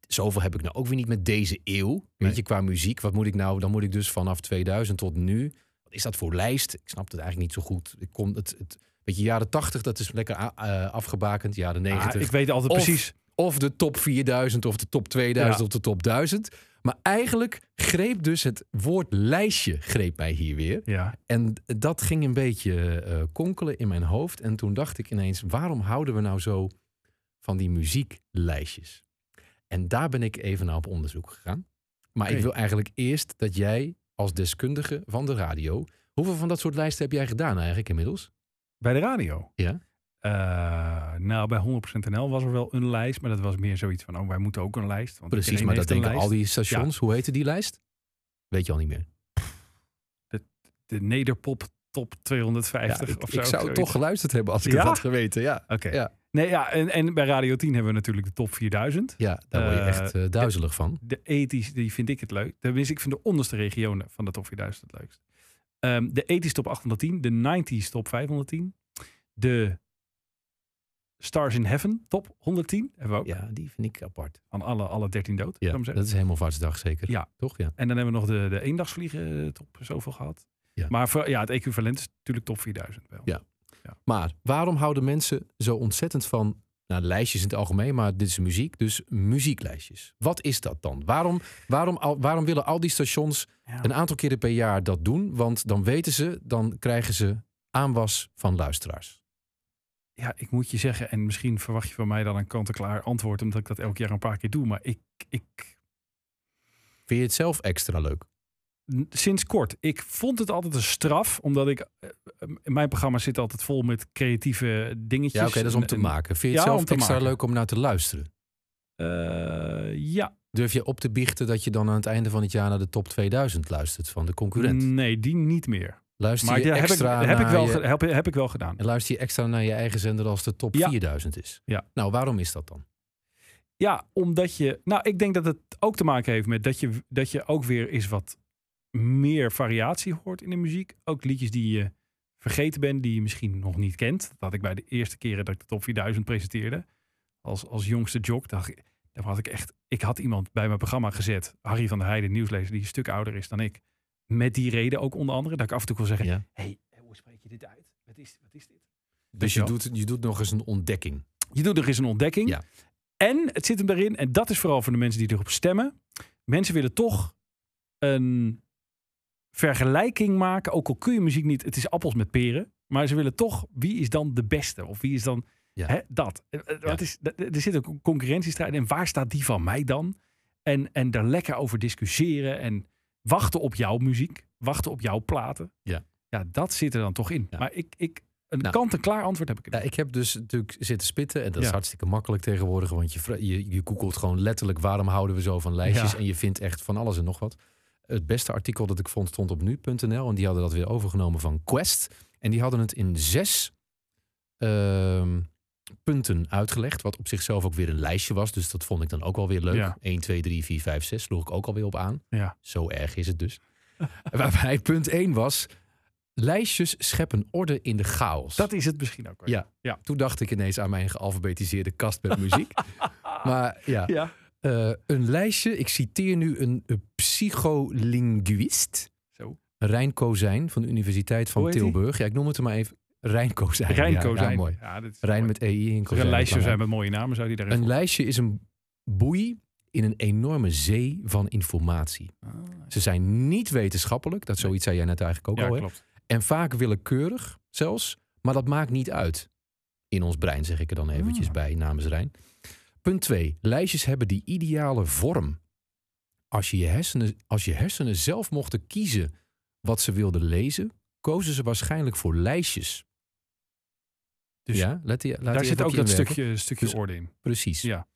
zoveel heb ik nou ook weer niet met deze eeuw. Nee. Weet je, qua muziek. Wat moet ik nou? Dan moet ik dus vanaf 2000 tot nu. Wat is dat voor lijst? Ik snap het eigenlijk niet zo goed. Ik kon het, het weet je, jaren 80, dat is lekker eh, afgebakend. Jaren 90. Ah, ik weet altijd Of- precies. Of de top 4000 of de top 2000 Ja. of de top 1000. Maar eigenlijk greep dus het woord lijstje greep mij hier weer. Ja. En dat ging een beetje eh, konkelen in mijn hoofd. En toen dacht ik ineens, waarom houden we nou zo van die muzieklijstjes? En daar ben ik even naar op onderzoek gegaan. Maar ik wil eigenlijk eerst dat jij als deskundige van de radio... Hoeveel van dat soort lijsten heb jij gedaan eigenlijk inmiddels? Bij de radio? Ja. Eh, nou, bij 100% NL was er wel een lijst. Maar dat was meer zoiets van, oh, wij moeten ook een lijst. Want Precies, maar dat denken al die stations. Hoe heette die lijst? Weet je al niet meer. De Nederpop top 250 Ja, ik, of zo. ik zou zoiets. toch geluisterd hebben als ik Ja? het had geweten. Ja, Oké. Ja. Nee, ja, en, en bij Radio 10 hebben we natuurlijk de top 4000. ja daar word je Eh, echt eh, duizelig van. De ethisch, die vind ik het leuk. Tenminste, ik vind de onderste regionen van de top 4000 het leukst. Ehm, de ethisch top 810, de 90s top 510, de Stars in Heaven top 110 hebben we ook. Ja, die vind ik apart. Van alle, alle 13 dood. Ja, dat is helemaal vaartsdag zeker. Ja. Toch? Ja. En dan hebben we nog de, de eendagsvliegen eh, top zoveel gehad. Ja. Maar voor, ja, het equivalent is natuurlijk top 4000 wel. Ja. Maar waarom houden mensen zo ontzettend van nou, lijstjes in het algemeen, maar dit is muziek, dus muzieklijstjes. Wat is dat dan? Waarom, waarom, al, waarom willen al die stations Ja. een aantal keren per jaar dat doen? Want dan weten ze, dan krijgen ze aanwas van luisteraars. Ja, ik moet je zeggen, en misschien verwacht je van mij dan een kant-en-klaar antwoord, omdat ik dat elk jaar een paar keer doe. Maar ik, ik Vind je het zelf extra leuk? Sinds kort. Ik vond het altijd een straf, omdat ik. eh, Mijn programma zit altijd vol met creatieve dingetjes. Ja, oké, dat is om te en, maken. Vind je Ja, het zelf extra maken. leuk om naar te luisteren? eh, ja. Durf je op te biechten dat je dan aan het einde van het jaar naar de top 2000 luistert van de concurrent? Nee, die niet meer. Luister Maar je ja, heb, ik, extra heb, ik naar wel, je- heb, heb ik wel gedaan. En luister je extra naar je eigen zender als de top Ja. 4000 is? Ja. Nou, waarom is dat dan? Ja, omdat je. Nou, ik denk dat het ook te maken heeft met dat je, dat je ook weer eens wat meer variatie hoort in de muziek. Ook liedjes die je vergeten bent, die je misschien nog niet kent. Dat had ik bij de eerste keren dat ik de top 4000 presenteerde. Als, als jongste jock. Dacht ik, dan had ik echt. Ik had iemand bij mijn programma gezet, Harry van der Heijden, nieuwslezer, die een stuk ouder is dan ik. Met die reden ook onder andere. Dat ik af en toe wil zeggen: Ja. hey, hoe spreek je dit uit? Wat is, wat is dit? Dus je doet, je doet nog eens een ontdekking. Je doet er eens een ontdekking. Ja. En het zit hem daarin, en dat is vooral voor de mensen die erop stemmen. Mensen willen toch een vergelijking maken. Ook al kun je muziek niet, het is appels met peren. Maar ze willen toch, wie is dan de beste? Of wie is dan Ja. hè, dat? Eh, eh, is, er er zit een concurrentiestrijd. En waar staat die van mij dan? En, en daar lekker over discussiëren. En wachten op jouw muziek. Wachten op jouw platen. Ja. Ja, dat zit er dan toch in. Ja. Maar ik, ik, een Nou. kant-en-klaar antwoord heb ik er Ja, ik heb dus natuurlijk zitten spitten. En dat is hartstikke makkelijk tegenwoordig. Want je, je, je googelt gewoon letterlijk waarom houden we zo van lijstjes. Ja. En je vindt echt van alles en nog wat. Het beste artikel dat ik vond stond op nu.nl. En die hadden dat weer overgenomen van Quest. En die hadden het in zes ehm, punten uitgelegd. Wat op zichzelf ook weer een lijstje was. Dus dat vond ik dan ook wel weer leuk. Ja. 1, 2, 3, 4, 5, 6 sloeg ik ook alweer op aan. Ja. Zo erg is het dus. *laughs* Waarbij punt 1 was... Lijstjes scheppen orde in de chaos. Dat is het misschien ook. wel. Ja. Ja. Toen dacht ik ineens aan mijn gealfabetiseerde kast met *laughs* muziek. maar ja, Ja. eh, een lijstje. Ik citeer nu een, een psycholinguïst. Zo. Rijn Kozijn van de Universiteit van die? Tilburg. Ja, ik noem het er maar even. Rijn Kozijn. Rijnko ja, mooi. Ja, is Rijn mooi. met EI in Kozijn. een lijstje zijn met mooie namen, zou die daar Een lijstje is een boei in een enorme zee van informatie. Ah, Ze zijn niet wetenschappelijk. Dat zoiets zei jij net eigenlijk ook ja, al. hè? klopt. En vaak willekeurig zelfs. Maar dat maakt niet uit. In ons brein zeg ik er dan eventjes Ah. bij namens Rijn. Punt 2. Lijstjes hebben die ideale vorm. Als je, je hersenen, als je hersenen zelf mochten kiezen wat ze wilden lezen, kozen ze waarschijnlijk voor lijstjes. Dus ja, let die, laat daar zit ook dat inwerken. stukje, stukje Dus- orde in. Precies. Ja.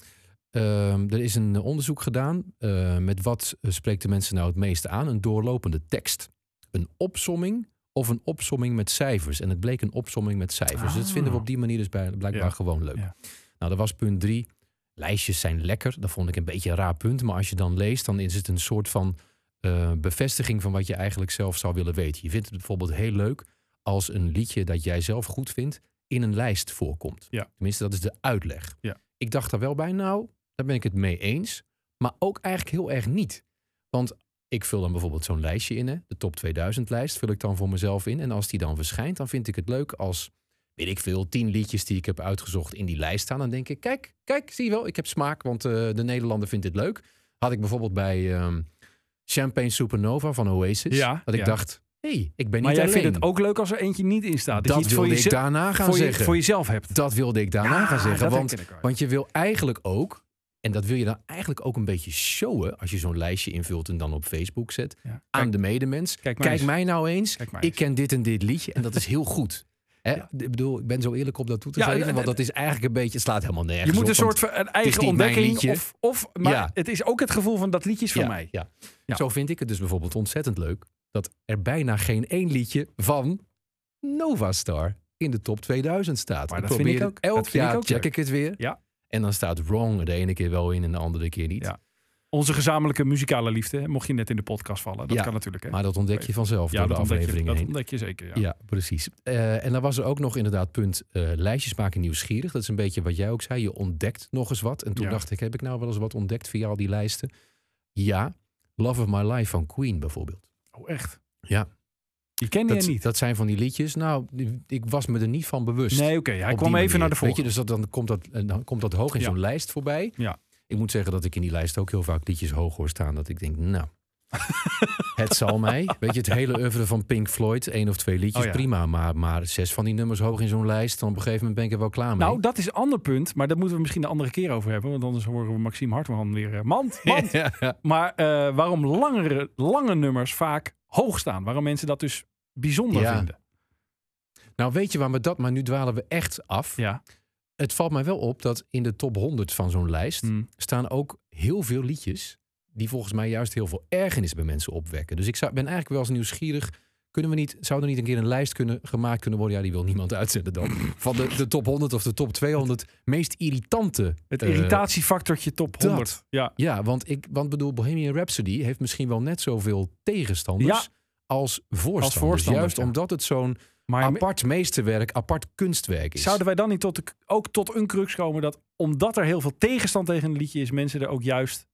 Ehm, er is een onderzoek gedaan eh, met wat eh, spreekt de mensen nou het meeste aan? Een doorlopende tekst, een opsomming of een opsomming met cijfers. En het bleek een opsomming met cijfers. Dus dat Ah. vinden we op die manier dus blijkbaar Ja. gewoon leuk. Ja. Nou, dat was punt drie. Lijstjes zijn lekker. Dat vond ik een beetje een raar punt. Maar als je dan leest, dan is het een soort van eh, bevestiging van wat je eigenlijk zelf zou willen weten. Je vindt het bijvoorbeeld heel leuk als een liedje dat jij zelf goed vindt in een lijst voorkomt. Ja. Tenminste, dat is de uitleg. Ja. Ik dacht daar wel bij, nou, daar ben ik het mee eens. Maar ook eigenlijk heel erg niet. Want ik vul dan bijvoorbeeld zo'n lijstje in, hè, de top 2000 lijst, vul ik dan voor mezelf in. En als die dan verschijnt, dan vind ik het leuk als, weet ik veel, tien liedjes die ik heb uitgezocht in die lijst staan. Dan denk ik, kijk, kijk, zie je wel, ik heb smaak, want eh, de Nederlander vindt dit leuk. Had ik bijvoorbeeld bij ehm, Champagne Supernova van Oasis. Ja, dat ik ja. dacht, hey, ik ben Maar niet jij alleen. vindt het ook leuk als er eentje niet in staat. dat je iets wilde voor, ik jezelf- daarna gaan voor, je, zeggen. voor jezelf hebt. Dat wilde ik daarna Ja, gaan zeggen. dat Want, want je wil eigenlijk ook, en dat wil je dan eigenlijk ook een beetje showen, als je zo'n lijstje invult en dan op Facebook zet, Ja. aan de medemens. Kijk maar mij nou eens, Kijk maar ik ken dit en dit liedje en dat is heel goed. *laughs* Hè? Ja. Ik bedoel, ik ben zo eerlijk om dat toe te Ja, want dat is eigenlijk een beetje, het slaat helemaal nergens Je moet een soort van een eigen ontdekking. Of, of, maar Ja. het is ook het gevoel van dat liedje is van mij. Ja. Zo vind ik het dus bijvoorbeeld ontzettend leuk dat er bijna geen één liedje van Nova Star in de top 2000 staat. Maar ik dat vind probeer ik ook- Elk vind ik jaar ook check leuk. ik het weer. Ja. En dan staat Wrong de ene keer wel in en de andere keer niet. Ja. Onze gezamenlijke muzikale liefde, mocht je net in de podcast vallen. Dat Ja, kan natuurlijk. Hè? Maar dat ontdek je vanzelf ja, door de dat afleveringen dat heen. ontdek je zeker. Ja. Ja, precies. Eh, en dan was er ook nog inderdaad punt eh, lijstjes maken nieuwsgierig. Dat is een beetje wat jij ook zei. Je ontdekt nog eens wat. En toen dacht ik, heb ik nou wel eens wat ontdekt via al die lijsten? Ja, Love of My Life van Queen bijvoorbeeld. Oh, echt? Ja. Die kende Dat, je niet? dat zijn van die liedjes. Nou, ik was me er niet van bewust. nee, oké. hij kwam even naar de Weet volgende. je, dus dat, dan, komt dat, eh, dan komt dat hoog in Ja. zo'n lijst voorbij. Ja. Ik moet zeggen dat ik in die lijst ook heel vaak liedjes hoog hoor staan. Dat ik denk, nou, *laughs* het zal mij. Weet je, het hele oeuvre van Pink Floyd, één of twee liedjes, Oh ja. prima. Maar, maar zes van die nummers hoog in zo'n lijst, dan op een gegeven moment ben ik er wel klaar mee. Nou, dat is een ander punt, maar daar moeten we misschien de andere keer over hebben. Want anders horen we Maxime Hartman weer. eh, mand, *laughs* mand. ja, ja. Maar eh, waarom langere, lange nummers vaak hoog staan? Waarom mensen dat dus bijzonder vinden? Nou, weet je waar me dat, maar nu dwalen we echt af. Ja. Het valt mij wel op dat in de top 100 van zo'n lijst Hm. staan ook heel veel liedjes die volgens mij juist heel veel ergernis bij mensen opwekken. Dus ik zou, ben eigenlijk wel eens nieuwsgierig. Kunnen we niet, zou er niet een keer een lijst kunnen, gemaakt kunnen worden? Ja, die wil niemand uitzetten dan. *clears throat* Van de, de top 100 of de top 200 meest irritante. Het eh, irritatiefactortje top 100. dat. Ja. ja, want ik want bedoel, Bohemian Rhapsody heeft misschien wel net zoveel tegenstanders Ja. als voorstanders. voorstanders, juist ja. omdat het zo'n Maar apart meesterwerk, apart kunstwerk is. zouden wij dan niet tot de, ook tot een crux komen dat omdat er heel veel tegenstand tegen een liedje is, mensen er ook juist.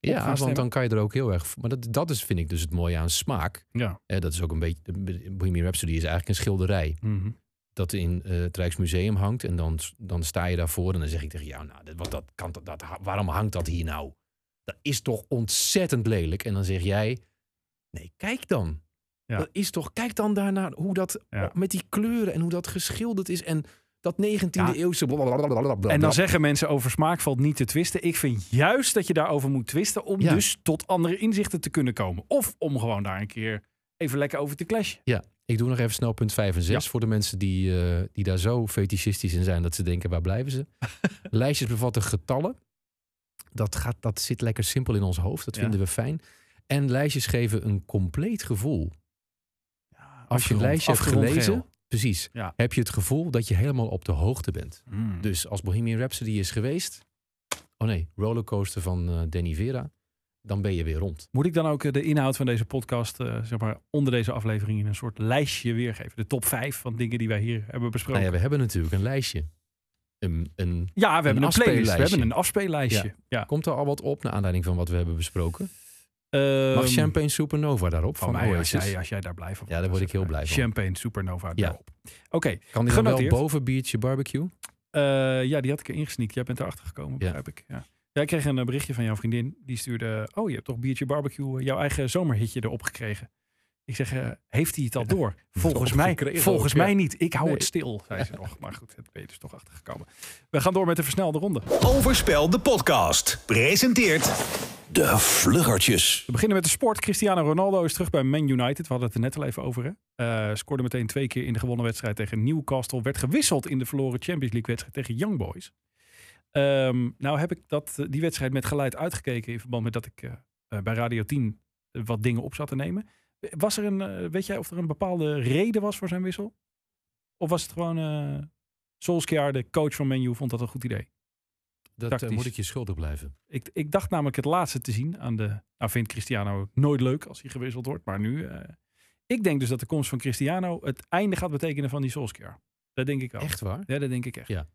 Ja, want stemmen? dan kan je er ook heel erg. Maar dat, dat is, vind ik dus het mooie aan smaak. Ja. Eh, dat is ook een beetje. Bohemian Rhapsody is eigenlijk een schilderij. Mhm. dat in eh, het Rijksmuseum hangt. En dan, dan sta je daarvoor en dan zeg ik tegen jou, nou, dat, wat, dat kan, dat, dat, waarom hangt dat hier nou? Dat is toch ontzettend lelijk. En dan zeg jij, nee, kijk dan. Ja. Dat is toch, kijk dan daarnaar hoe dat Ja. met die kleuren en hoe dat geschilderd is. En dat 19e Ja. eeuwse blablabla. En dan zeggen mensen over smaak valt niet te twisten. Ik vind juist dat je daarover moet twisten om Ja. dus tot andere inzichten te kunnen komen. Of om gewoon daar een keer even lekker over te clashen. Ja, ik doe nog even snel punt 5 en 6 Ja. voor de mensen die, eh, die daar zo fetichistisch in zijn dat ze denken, waar blijven ze? *laughs* Lijstjes bevatten getallen. Dat, gaat, dat zit lekker simpel in ons hoofd, dat Ja. vinden we fijn. En lijstjes geven een compleet gevoel. Als je een lijstje hebt gelezen, geel. Precies, Ja. heb je het gevoel dat je helemaal op de hoogte bent. Mm. Dus als Bohemian Rhapsody is geweest, oh nee, Rollercoaster van eh, Danny Vera, dan ben je weer rond. Moet ik dan ook eh, de inhoud van deze podcast, eh, zeg maar, onder deze aflevering in een soort lijstje weergeven? De top 5 van dingen die wij hier hebben besproken. Nou ja, we hebben natuurlijk een lijstje. Een, een, ja, we hebben een, playlist. We hebben een afspeellijstje. Ja. Komt er al wat op naar aanleiding van wat we hebben besproken? Ehm, Mag Champagne Supernova daarop van van mij, als jij, als jij daar blij van Ja, daar word ik heel blij van. Champagne Supernova Ja. erop. Oké, Kan die dan wel boven Biertje Barbecue? eh, ja, die had ik erin gesneakt. Jij bent erachter gekomen, Ja. begrijp ik. Ja. Jij kreeg een eh, berichtje van jouw vriendin. Die stuurde, oh, je hebt toch Biertje Barbecue, eh, jouw eigen zomerhitje erop gekregen. Ik zeg, eh, heeft hij het al *laughs* door? Volgens mij, volgens ook, mij niet. Ik hou Nee. het stil, zei ze *laughs* nog. Maar goed, het ben je dus toch achtergekomen. We gaan door met de versnelde ronde. Overspel de podcast. Presenteert De Vluggertjes. We beginnen met de sport. Cristiano Ronaldo is terug bij Man United. We hadden het er net al even over. Hè? Eh, scoorde meteen twee keer in de gewonnen wedstrijd tegen Newcastle. Werd gewisseld in de verloren Champions League wedstrijd tegen Young Boys. Ehm, nou heb ik dat, eh, die wedstrijd met geluid uitgekeken in verband met dat ik bij Radio 10 wat dingen op zat te nemen. Was er een, eh, weet jij of er een bepaalde reden was voor zijn wissel? Of was het gewoon eh Solskjaer, de coach van Man U, vond dat een goed idee? Dat eh, moet ik je schuldig blijven. Ik, ik dacht namelijk het laatste te zien aan de. Nou, vindt Cristiano nooit leuk als hij gewisseld wordt. Maar nu. ik denk dus dat de komst van Cristiano het einde gaat betekenen van die Solskjaer. Dat denk ik wel. Echt waar? Ja, dat denk ik echt. Ja.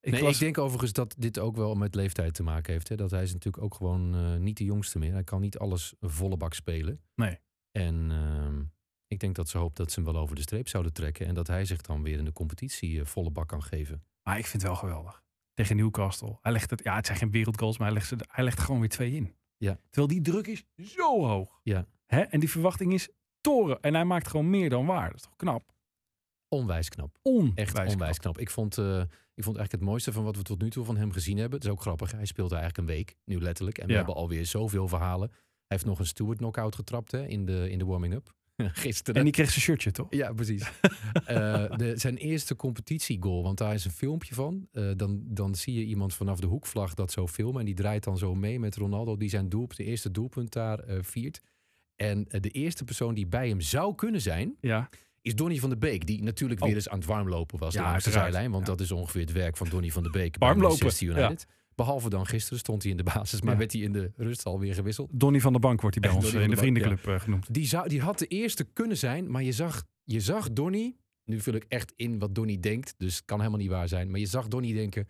Ik, nee, las- ik denk overigens dat dit ook wel met leeftijd te maken heeft. Hè? Dat hij is natuurlijk ook gewoon niet de jongste meer. Hij kan niet alles volle bak spelen. Nee. En ehm, ik denk dat ze hoopt dat ze hem wel over de streep zouden trekken. En dat hij zich dan weer in de competitie eh, volle bak kan geven. Maar ik vind het wel geweldig. Tegen Newcastle. Hij legt het. Ja, het zijn geen wereldgoals, maar hij legt, ze, hij legt er gewoon weer twee in. Ja. Terwijl die druk is zo hoog. Ja. Hè? En die verwachting is toren. En hij maakt gewoon meer dan waar. Dat is toch knap? Onwijs knap. Onwijs Echt onwijs knap. Ik vond, eh, ik vond eigenlijk het mooiste van wat we tot nu toe van hem gezien hebben. Het is ook grappig. Hij speelt eigenlijk een week, nu letterlijk. En we Ja. hebben alweer zoveel verhalen. Hij heeft nog een Stewart knockout getrapt hè, in de, in de warming-up. *laughs* Gisteren. En die kreeg zijn shirtje, toch? Ja, precies. *laughs* Eh, de, zijn eerste competitiegoal, want daar is een filmpje van. Eh, dan, dan zie je iemand vanaf de hoekvlag dat zo filmen. En die draait dan zo mee met Ronaldo, die zijn doel, de eerste doelpunt daar eh, viert. En de eerste persoon die bij hem zou kunnen zijn, Ja. is Donny van de Beek. Die natuurlijk Oh. weer eens aan het warmlopen was Ja, de zijlijn. Want Ja. dat is ongeveer het werk van Donny van de Beek bij Warmlopen, Manchester United. Behalve dan gisteren stond hij in de basis, maar Ja. werd hij in de rust alweer gewisseld. Donny van de Bank wordt hij bij ons Donny eh, in de vriendenclub eh, genoemd. Die, zou, die had de eerste kunnen zijn, maar je zag, je zag Donny. Nu vul ik echt in wat Donny denkt, dus het kan helemaal niet waar zijn. Maar je zag Donny denken: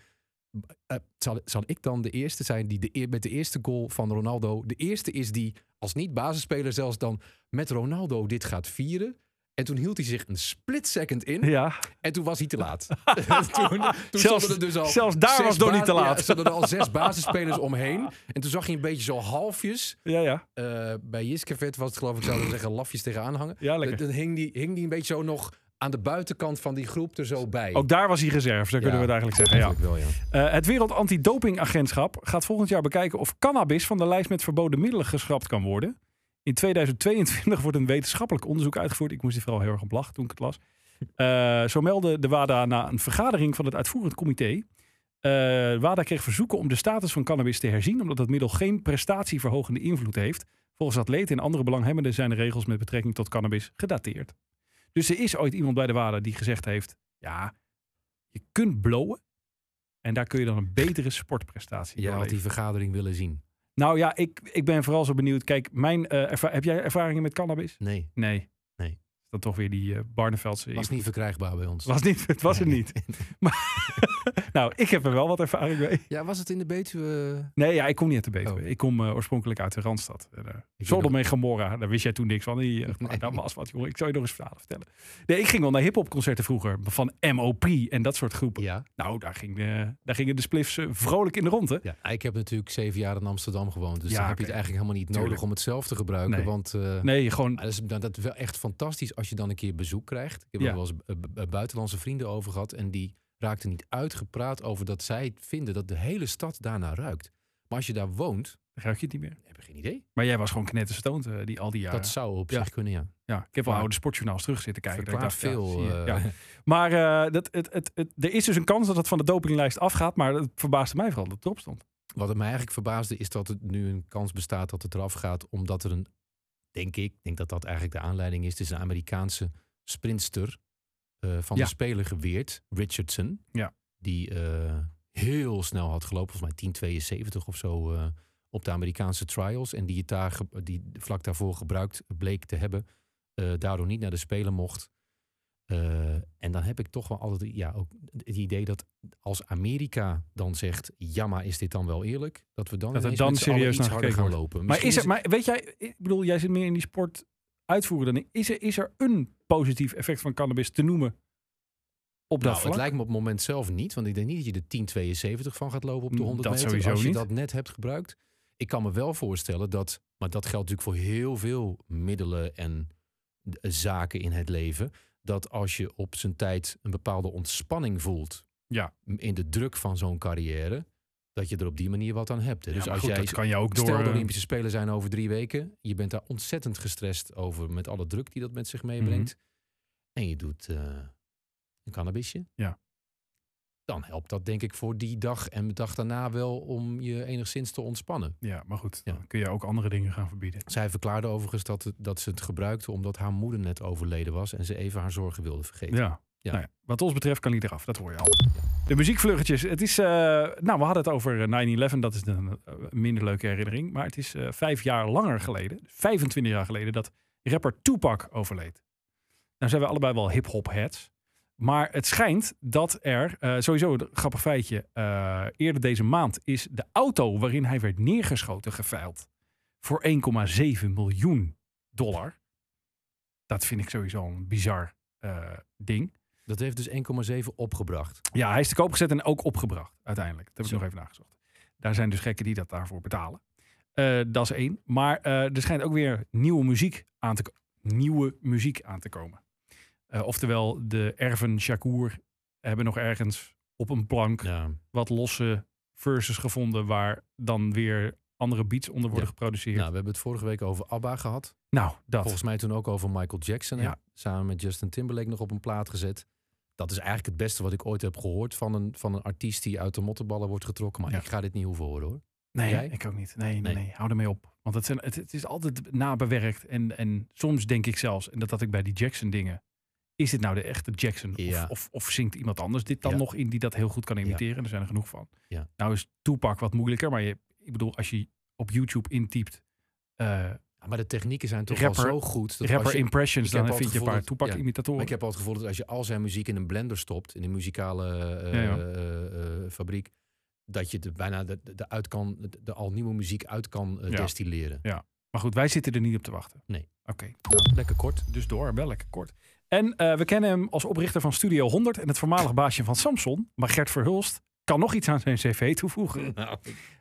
eh, zal, zal ik dan de eerste zijn die de, eer- met de eerste goal van Ronaldo. De eerste is die, als niet basisspeler zelfs dan, met Ronaldo dit gaat vieren. En toen hield hij zich een split second in. Ja, En toen was hij te laat. *laughs* *laughs* toen toen Zelfs- er dus al zelfs daar zes was te laat. Ja, stonden er al zes *laughs* basisspelers omheen. En toen zag je een beetje zo halfjes. ja, ja. eh, bij Jiskevet was het geloof ik, zouden zeggen, lafjes tegenaan hangen. Ja, lekker. Dan hing die, hing die een beetje zo nog aan de buitenkant van die groep er zo bij. Ook daar was hij reserve, zo kunnen we het eigenlijk zeggen. Ja. Wel, ja. Eh, het Wereld Antidopingagentschap gaat volgend jaar bekijken of cannabis van de lijst met verboden middelen geschrapt kan worden. In 2022 wordt een wetenschappelijk onderzoek uitgevoerd. Ik moest er vooral heel erg op lachen toen ik het las. Eh, zo meldde de WADA na een vergadering van het uitvoerend comité. Eh WADA kreeg verzoeken om de status van cannabis te herzien, omdat het middel geen prestatieverhogende invloed heeft. Volgens atleten en andere belanghebbenden zijn de regels met betrekking tot cannabis gedateerd. Dus er is ooit iemand bij de WADA die gezegd heeft: ja, je kunt blowen. En daar kun je dan een betere sportprestatie door had die vergadering willen zien. Nou ja, ik, ik ben vooral zo benieuwd. Kijk, mijn, erva- heb jij ervaringen met cannabis? Nee, Nee. Dat toch weer die eh Barneveldse... was niet verkrijgbaar bij ons. Was niet, het was het niet. *laughs* Maar, *laughs* Nou, ik heb er wel wat ervaring mee. Ja, was het in de Betuwe? Nee, ja, ik kom niet uit de Betuwe. Oh. Ik kom eh, oorspronkelijk uit de Randstad. Eh, Ik Sodom en Gomorra, daar wist jij toen niks van. Die, Nee. was wat, jongen. Ik zal je nog eens verhalen vertellen. Nee, ik ging wel naar hiphopconcerten vroeger. Van MOP en dat soort groepen. Ja. Nou, daar, ging, de, daar gingen de spliffs vrolijk in de ronde. ja. Ik heb natuurlijk zeven jaar in Amsterdam gewoond. Dus Ja, dan heb je het eigenlijk helemaal niet Tuurlijk. nodig om het zelf te gebruiken. Nee. Want Nee, gewoon... dat, is, dat is wel echt fantastisch als je dan een keer bezoek krijgt. Ik heb Ja. er wel eens eh, b- buitenlandse vrienden over gehad. En die raakten niet uitgepraat over dat zij vinden dat de hele stad daarna ruikt. Maar als je daar woont, ruik je het niet meer. heb je geen idee. Maar jij was gewoon knetterstoned eh, die al die jaren. Dat zou op Ja. zich kunnen, ja. Ja, ik heb wel oude sportjournaals terug zitten kijken. dat ik dacht, veel. eh, Ja. Maar eh, dat, het, het, het, er is dus een kans dat het van de dopinglijst afgaat. Maar het verbaasde mij vooral dat het erop stond. Wat het mij eigenlijk verbaasde is dat het nu een kans bestaat dat het eraf gaat. Omdat er een, denk ik, ik denk dat dat eigenlijk de aanleiding is. Het is een Amerikaanse sprintster eh, van Ja. de speler geweerd, Richardson. Ja. Die eh, heel snel had gelopen, volgens mij 10.72 of zo, eh, op de Amerikaanse trials. En die het daar, die vlak daarvoor gebruikt bleek te hebben. daardoor niet naar de Spelen mocht. Eh, en dan heb ik toch wel altijd ja, ook het idee dat als Amerika dan zegt, ja maar is dit dan wel eerlijk? Dat we dan, Dat dan serieus naar harder gaan lopen. Maar, is er, maar weet jij, ik bedoel, jij zit meer in die sport uitvoeren dan ik. Is er, is er een positief effect van cannabis te noemen op dat nou, vlak? het lijkt me op het moment zelf niet. Want ik denk niet dat je de 1072 van gaat lopen op de Mm, 100 dat meter. sowieso als je niet. dat net hebt gebruikt. Ik kan me wel voorstellen dat, maar dat geldt natuurlijk voor heel veel middelen en zaken in het leven. Dat als je op zijn tijd een bepaalde ontspanning voelt Ja. in de druk van zo'n carrière, dat je er op die manier wat aan hebt. hè. Dus als goed, jij dat kan je ook door... Stel de eh, Olympische Spelen zijn over drie weken. Je bent daar ontzettend gestrest over met alle druk die dat met zich meebrengt. En je doet eh, een cannabisje. Ja. Dan helpt dat denk ik voor die dag en de dag daarna wel om je enigszins te ontspannen. Ja, maar goed, Ja. dan kun je ook andere dingen gaan verbieden. Zij verklaarde overigens dat, dat ze het gebruikte omdat haar moeder net overleden was en ze even haar zorgen wilde vergeten. Ja. Ja. Nou ja, wat ons betreft kan hij eraf, dat hoor je al. De muziekvluggetjes. Het is, eh, nou, we hadden het over eh, 9-11, dat is een eh, minder leuke herinnering. Maar het is eh, vijf jaar langer geleden, 25 jaar geleden, dat rapper Tupac overleed. Nou zijn we allebei wel hip-hop heads. Maar het schijnt dat er, eh, sowieso een grappig feitje, eh, eerder deze maand is de auto waarin hij werd neergeschoten geveild voor 1,7 miljoen dollar. Dat vind ik sowieso een bizar eh, ding. Dat heeft dus 1,7 opgebracht. Ja, hij is te koop gezet en ook opgebracht uiteindelijk. Dat heb ik Zo. nog even nagezocht. Daar zijn dus gekken die dat daarvoor betalen. Dat is één. Maar er schijnt ook weer nieuwe muziek aan te, nieuwe muziek aan te komen. Eh, oftewel, de erven Shakur hebben nog ergens op een plank Ja. wat losse verses gevonden waar dan weer andere beats onder worden Ja. geproduceerd. Nou, Nou, we hebben het vorige week over ABBA gehad. dat. Volgens mij toen ook over Michael Jackson. Ja. Samen met Justin Timberlake nog op een plaat gezet. Dat is eigenlijk het beste wat ik ooit heb gehoord van een, van een artiest die uit de mottenballen wordt getrokken. Maar ik ga dit niet hoeven horen hoor. Nee, Jij? ik ook niet. Nee, nee, Nee. nee. Hou ermee op. Want het, zijn, het, het is altijd nabewerkt. En, en soms denk ik zelfs, en dat had ik bij die Jackson dingen. Is dit nou de echte Jackson? Ja. Of, of, of zingt iemand anders dit dan Ja. nog in die dat heel goed kan imiteren? Er zijn er genoeg van. Nou is Tupac wat moeilijker. Maar je, ik bedoel, als je op YouTube intypt eh, maar de technieken zijn toch Rapper- wel zo goed. Dat rapper als je, impressions, dan al vind je een paar. Tupac-imitatoren. maar ik heb al het gevoel dat als je al zijn muziek in een blender stopt, in een muzikale eh, eh, fabriek, dat je de, bijna de, de, uit kan, de, de al nieuwe muziek uit kan eh, Ja. destilleren. Maar goed, wij zitten er niet op te wachten. Nee. Oké. Nou, lekker kort. Dus door, wel lekker kort. En eh, we kennen hem als oprichter van Studio 100 en het voormalig baasje van Samson. Maar Gert Verhulst kan nog iets aan zijn cv toevoegen. *laughs* Nou,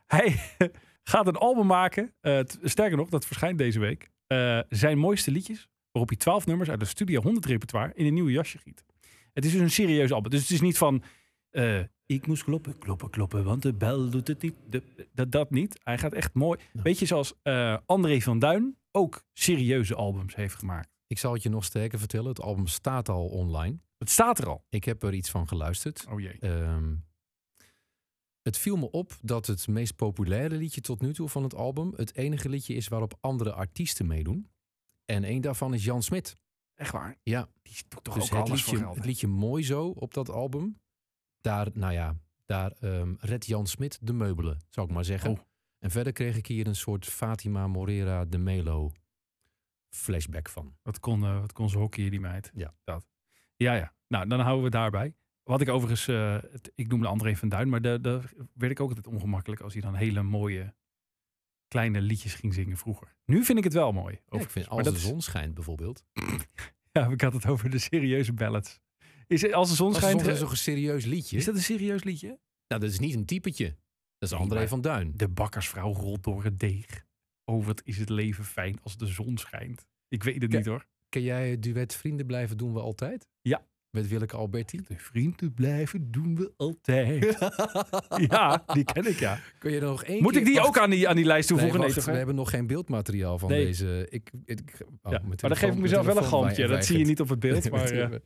Hij *laughs* gaat een album maken. eh, sterker nog, dat verschijnt deze week. Eh, zijn mooiste liedjes, waarop hij 12 nummers uit de Studio 100 repertoire in een nieuw jasje giet. Het is dus een serieus album. Dus het is niet van... ik moest kloppen, kloppen, kloppen, want de bel doet het niet. De- dat, dat niet. Hij gaat echt mooi. Beetje zoals André van Duin ook serieuze albums heeft gemaakt. Ik zal het je nog sterker vertellen. Het album staat al online. Het staat er al. Ik heb er iets van geluisterd. Oh jee. Ehm, het viel me op dat het meest populaire liedje tot nu toe van het album het enige liedje is waarop andere artiesten meedoen. En één daarvan is Jan Smit. Echt waar? Ja, Die doet toch dus ook het alles voor liedje, geld. het liedje Mooi Zo op dat album. Daar, nou ja, daar ehm redt Jan Smit de meubelen, zou ik maar zeggen. Oh. En verder kreeg ik hier een soort Fatima Morera de Melo flashback van. Wat kon, eh, wat kon ze hockeyen, die meid. Ja. Dat. Ja, ja. Nou, dan houden we het daarbij. Wat ik overigens, eh, het- ik noemde André van Duin, maar daar werd ik ook altijd ongemakkelijk als hij dan hele mooie kleine liedjes ging zingen vroeger. Nu vind ik het wel mooi. Ja, ik vind als de zon schijnt bijvoorbeeld. *clears throat* Ja, ik had het over de serieuze ballads. Is het, als de zon Als de schijnt, zon is toch een serieus liedje? is dat een serieus liedje? Nou, dat is niet een typetje. Dat is André van Duin. De bakkersvrouw rolt door het deeg. Oh, wat is het leven fijn als de zon schijnt. Ik weet het niet hoor. Ken jij het duet Vrienden blijven doen we altijd? Ja. Met Willeke Alberti? De vrienden blijven doen we altijd. *laughs* ja, die ken ik ja. Kun je er nog één Moet keer- ik die Wacht. ook aan die, aan die lijst toevoegen? Nee, wacht, we hebben nog geen beeldmateriaal van Nee. deze. Ik, ik, oh, Ja, maar dan geef ik mezelf wel een galmpje. Dat zie je niet op het beeld. *laughs* Maar, eh,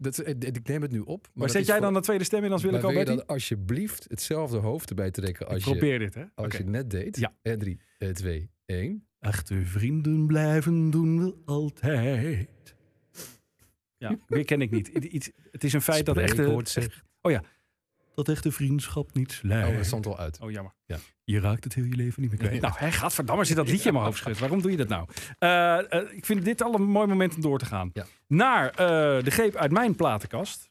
dat, is- ik ik neem het nu op. Maar maar zet jij voor- dan de tweede stem in als Willeke maar wil je Alberti? dan alsjeblieft hetzelfde hoofd erbij trekken Ik als, je, probeer dit, hè? als je net deed? Ja. En 3, 2, 1. Echte vrienden blijven doen we altijd. Ja, meer ken ik niet. Iets, het is een feit dat echte, Spreekwoord zeg. dat echte vriendschap niet Oh, slijt. dat stond al uit. Oh, jammer. Ja. Je raakt het heel je leven niet meer kwijt. Nou, hè, gadverdamme, zit dat liedje in mijn hoofd schud. Waarom doe je dat nou? Eh, eh, ik vind dit al een mooi moment om door te gaan. Ja. Naar eh, de greep uit mijn platenkast.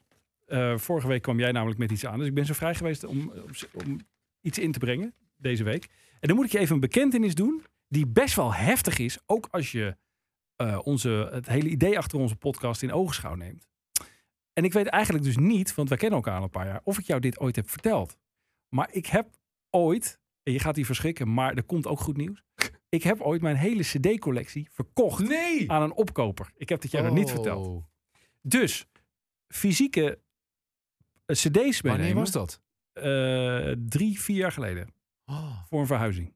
Vorige week kwam jij namelijk met iets aan. Dus ik ben zo vrij geweest om, om, iets in te brengen deze week. En dan moet ik je even een bekentenis doen. Die best wel heftig is. Ook als je onze, het hele idee achter onze podcast in ogenschouw neemt. En ik weet eigenlijk dus niet, want wij kennen elkaar al een paar jaar, of ik jou dit ooit heb verteld. Maar ik heb ooit, je gaat hier verschrikken, maar er komt ook goed nieuws. *laughs* Ik heb ooit mijn hele CD-collectie verkocht Nee! aan een opkoper. Ik heb dit jou nog niet verteld. Oh. Dus fysieke eh, CD's Wanneer meenemen. was dat? eh, drie, vier jaar geleden. Oh. Voor een verhuizing.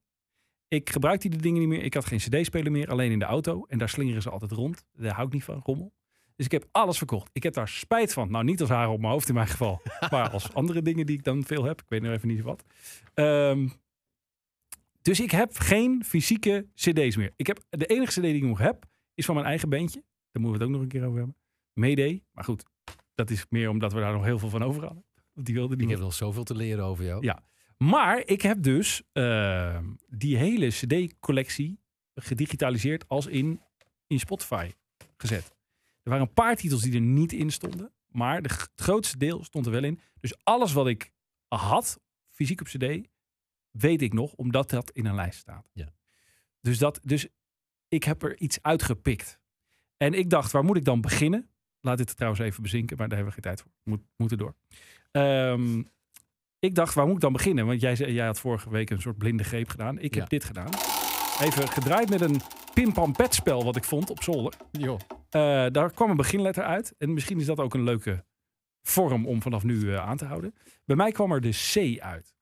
Ik gebruikte die dingen niet meer. Ik had geen CD-speler meer, alleen in de auto. En daar slingeren ze altijd rond. Daar hou ik niet van, rommel. Dus ik heb alles verkocht. Ik heb daar spijt van. Nou, niet als haar op mijn hoofd in mijn geval. *laughs* maar als andere dingen die ik dan veel heb. Ik weet nog even niet wat. Ehm, dus ik heb geen fysieke CD's meer. Ik heb, de enige CD die ik nog heb, is van mijn eigen bandje. Daar moeten we het ook nog een keer over hebben. Mayday. Maar goed, dat is meer omdat we daar nog heel veel van over hadden. Want die wilde die Ik heb nog zoveel te leren over jou. Ja. Maar ik heb dus eh, die hele CD-collectie gedigitaliseerd als in, in Spotify gezet. Er waren een paar titels die er niet in stonden. Maar de, het grootste deel stond er wel in. Dus alles wat ik had, fysiek op CD, weet ik nog, omdat dat in een lijst staat. Ja. Dus, dat, dus ik heb er iets uitgepikt. En ik dacht, waar moet ik dan beginnen? Laat dit trouwens even bezinken, maar daar hebben we geen tijd voor. Moet, moeten door. Ehm, ik dacht, waar moet ik dan beginnen? Want jij, jij had vorige week een soort blinde greep gedaan. Ik Ja. heb dit gedaan. Even gedraaid met een pim-pam-pet spel wat ik vond op zolder. Joh. Eh, daar kwam een beginletter uit. En misschien is dat ook een leuke vorm om vanaf nu eh, aan te houden. Bij mij kwam er de C uit.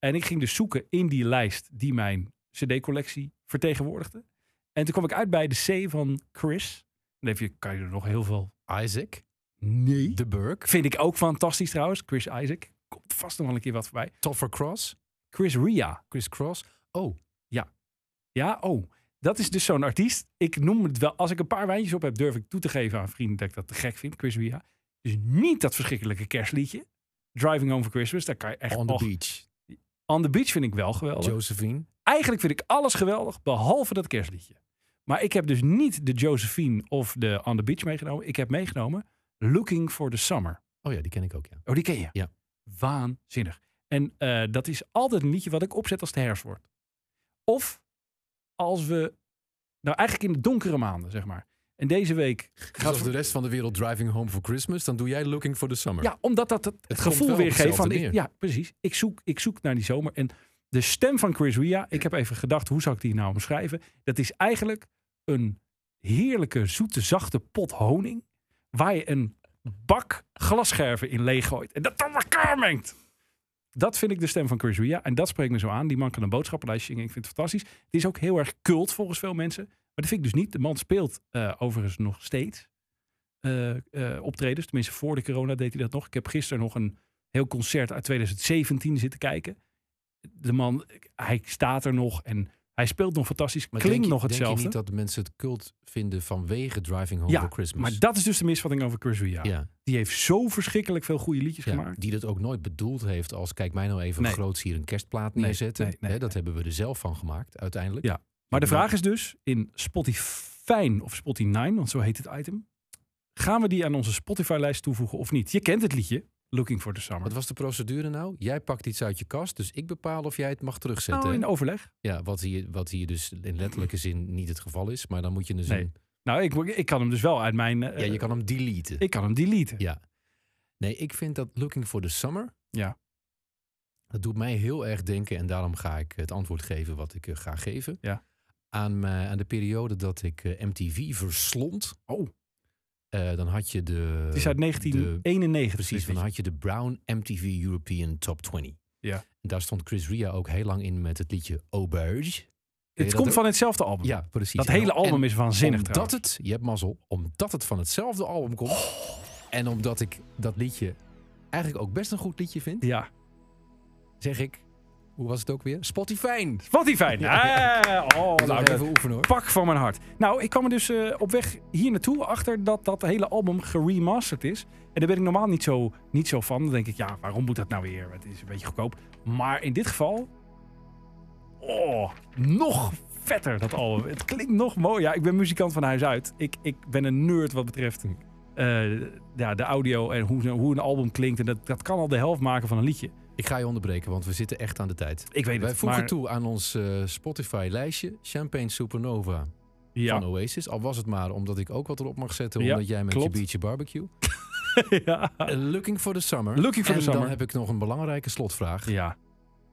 En ik ging dus zoeken in die lijst die mijn CD-collectie vertegenwoordigde. En toen kwam ik uit bij de C van Chris. Dan heb je, kan je er nog heel veel. Isaac. Nee. De Burke. Vind ik ook fantastisch trouwens. Chris Isaac. Komt vast nog wel een keer wat voorbij. Toffer Cross. Chris Ria. Chris Cross. Oh, Ja, oh. Dat is dus zo'n artiest. Ik noem het wel. Als ik een paar wijntjes op heb, durf ik toe te geven aan vrienden dat ik dat te gek vind. Chris Ria. Dus niet dat verschrikkelijke kerstliedje. Driving Home for Christmas. Daar kan je echt On the Beach. On the Beach vind ik wel geweldig. Josephine. Eigenlijk vind ik alles geweldig, behalve dat kerstliedje. Maar ik heb dus niet de Josephine of de On the Beach meegenomen. Ik heb meegenomen Looking for the Summer. Oh ja, die ken ik ook, ja. Oh, die ken je? Ja. Waanzinnig. En eh, dat is altijd een liedje wat ik opzet als het herfst wordt. Of als we, nou eigenlijk in de donkere maanden, zeg maar. En deze week gaat als de rest van de wereld driving home for Christmas, dan doe jij looking for the summer. Ja, omdat dat het, gevoel weer geeft van... Ik, ja, precies. Ik zoek, ik zoek naar die zomer. En de stem van Chris Ria, ik heb even gedacht, hoe zou ik die nou omschrijven? Dat is eigenlijk een heerlijke, zoete, zachte pot honing... waar je een bak glasscherven in leeggooit. En dat dan elkaar mengt. Dat vind ik de stem van Chris Ria. En dat spreekt me zo aan. Die man kan een boodschappenlijst zingen. Ik vind het fantastisch. Het is ook heel erg cult volgens veel mensen. Maar dat vind ik dus niet. De man speelt eh, overigens nog steeds eh, eh, optredens. Tenminste, voor de corona deed hij dat nog. Ik heb gisteren nog een heel concert uit 2017 zitten kijken. De man, hij staat er nog en hij speelt nog fantastisch. Maar Klinkt je- nog hetzelfde. Denk je niet dat mensen het cult vinden vanwege driving home Ja, for Christmas? Maar dat is dus de misvatting over Chris Ria. ja. Die heeft zo verschrikkelijk veel goede liedjes Ja, gemaakt. die dat ook nooit bedoeld heeft als kijk mij nou even Nee. groots hier een kerstplaat Nee, neerzetten. nee, nee, Hè, dat hebben we er zelf van gemaakt uiteindelijk. Ja. Maar de vraag is dus, in Spotify of Spotify, want zo heet het item, Gaan we die aan onze Spotify-lijst toevoegen of niet? Je kent het liedje, Looking for the Summer. Wat was de procedure nou? Jij pakt iets uit je kast, dus ik bepaal of jij het mag terugzetten. nou, in overleg. Ja, wat hier, wat hier dus in letterlijke zin niet het geval is. Maar dan moet je dus Nee. een... Nou, ik, ik kan hem dus wel uit mijn... eh, Ja, je kan hem deleten. Ik kan hem deleten. Ja. Nee, ik vind dat Looking for the Summer... Ja. Dat doet mij heel erg denken, en daarom ga ik het antwoord geven wat ik eh, ga geven. Ja. Aan, de periode dat ik eh, MTV verslond. Oh, Eh, dan had je de... het is uit de- 1991. Precies, dan had je de Brown MTV European Top 20. Ja. En daar stond Chris Ria ook heel lang in met het liedje Auberge. Het komt ook? van hetzelfde album. Ja, precies. Dat En- hele album en is waanzinnig Omdat trouwens. het, je hebt mazzel, omdat het van hetzelfde album komt. En omdat ik dat liedje eigenlijk ook best een goed liedje vind, Ja. zeg ik, hoe was het ook weer? Spotify. Spotify. Ja. Ah, oh, Nou, nou, even oefenen hoor. pak van mijn hart. Nou, ik kwam er dus eh, op weg hier naartoe achter dat dat hele album geremasterd is. En daar ben ik normaal niet zo, niet zo van. Dan denk ik, ja, waarom moet dat nou weer? Het is een beetje goedkoop. Maar in dit geval, oh, nog vetter dat album. Het klinkt nog mooi. Ja, ik ben muzikant van huis uit. Ik, ik ben een nerd wat betreft eh, ja, de audio en hoe, hoe een album klinkt. En dat, dat kan al de helft maken van een liedje. Ik ga je onderbreken, want we zitten echt aan de tijd. Ik weet Wij het, voegen maar toe aan ons eh, Spotify-lijstje Champagne Supernova ja, van Oasis. Al was het maar omdat ik ook wat erop mag zetten, Ja, omdat jij met klopt. je beachje barbecue. *laughs* ja. Eh, looking for the summer. Looking for en the summer. dan heb ik nog een belangrijke slotvraag. ja.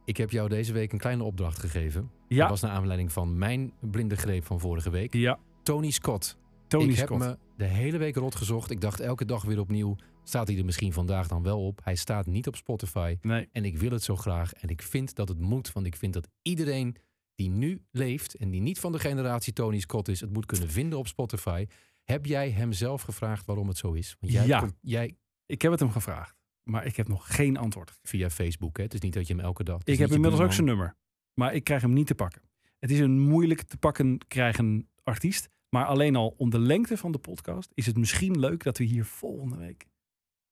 Ik heb jou deze week een kleine opdracht gegeven. Dat Ja, was naar aanleiding van mijn blinde greep van vorige week. ja. Tony Scott. Tony ik Scott. heb me de hele week rot gezocht. Ik dacht elke dag weer opnieuw. Staat hij er misschien vandaag dan wel op? Hij staat niet op Spotify. Nee. En ik wil het zo graag. En ik vind dat het moet. Want ik vind dat iedereen die nu leeft. en die niet van de generatie Tony Scott is. het moet kunnen vinden op Spotify. Heb jij hem zelf gevraagd waarom het zo is? Want jij, Ja. komt- jij Ik heb het hem gevraagd, maar ik heb nog geen antwoord. via Facebook. Hè? Het is niet dat je hem elke dag. Ik heb inmiddels ook zijn nummer, maar ik krijg hem niet te pakken. Het is een moeilijk te pakken krijgen artiest, maar alleen al om de lengte van de podcast is het misschien leuk dat we hier volgende week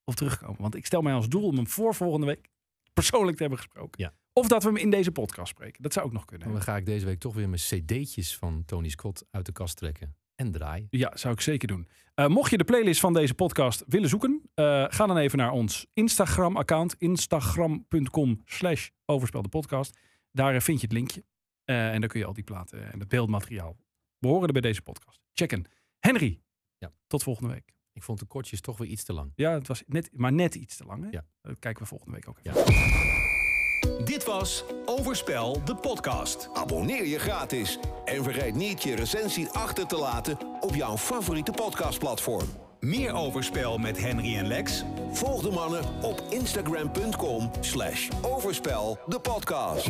op terugkomen. Want ik stel mij als doel om hem voor volgende week persoonlijk te hebben gesproken. Ja. Of dat we hem in deze podcast spreken. Dat zou ook nog kunnen. Dan ga ik deze week toch weer mijn cd'tjes van Tony Scott uit de kast trekken. En draaien. Ja, zou ik zeker doen. Eh, mocht je de playlist van deze podcast willen zoeken, eh, ga dan even naar ons Instagram-account, instagram.com slash overspeldepodcast. Daar eh, vind je het linkje. En dan kun je al die platen en het beeldmateriaal behoren bij deze podcast. Checken. Henry, Ja. tot volgende week. Ik vond de kortjes toch weer iets te lang. Ja, het was net, maar net iets te lang. Hè? Ja. Dat kijken we volgende week ook even. Dit was Overspel, de podcast. Abonneer je gratis en vergeet niet je recensie achter te laten op jouw favoriete podcastplatform. Meer Overspel met Henry en Lex? Volg de mannen op instagram.com slash overspel de podcast.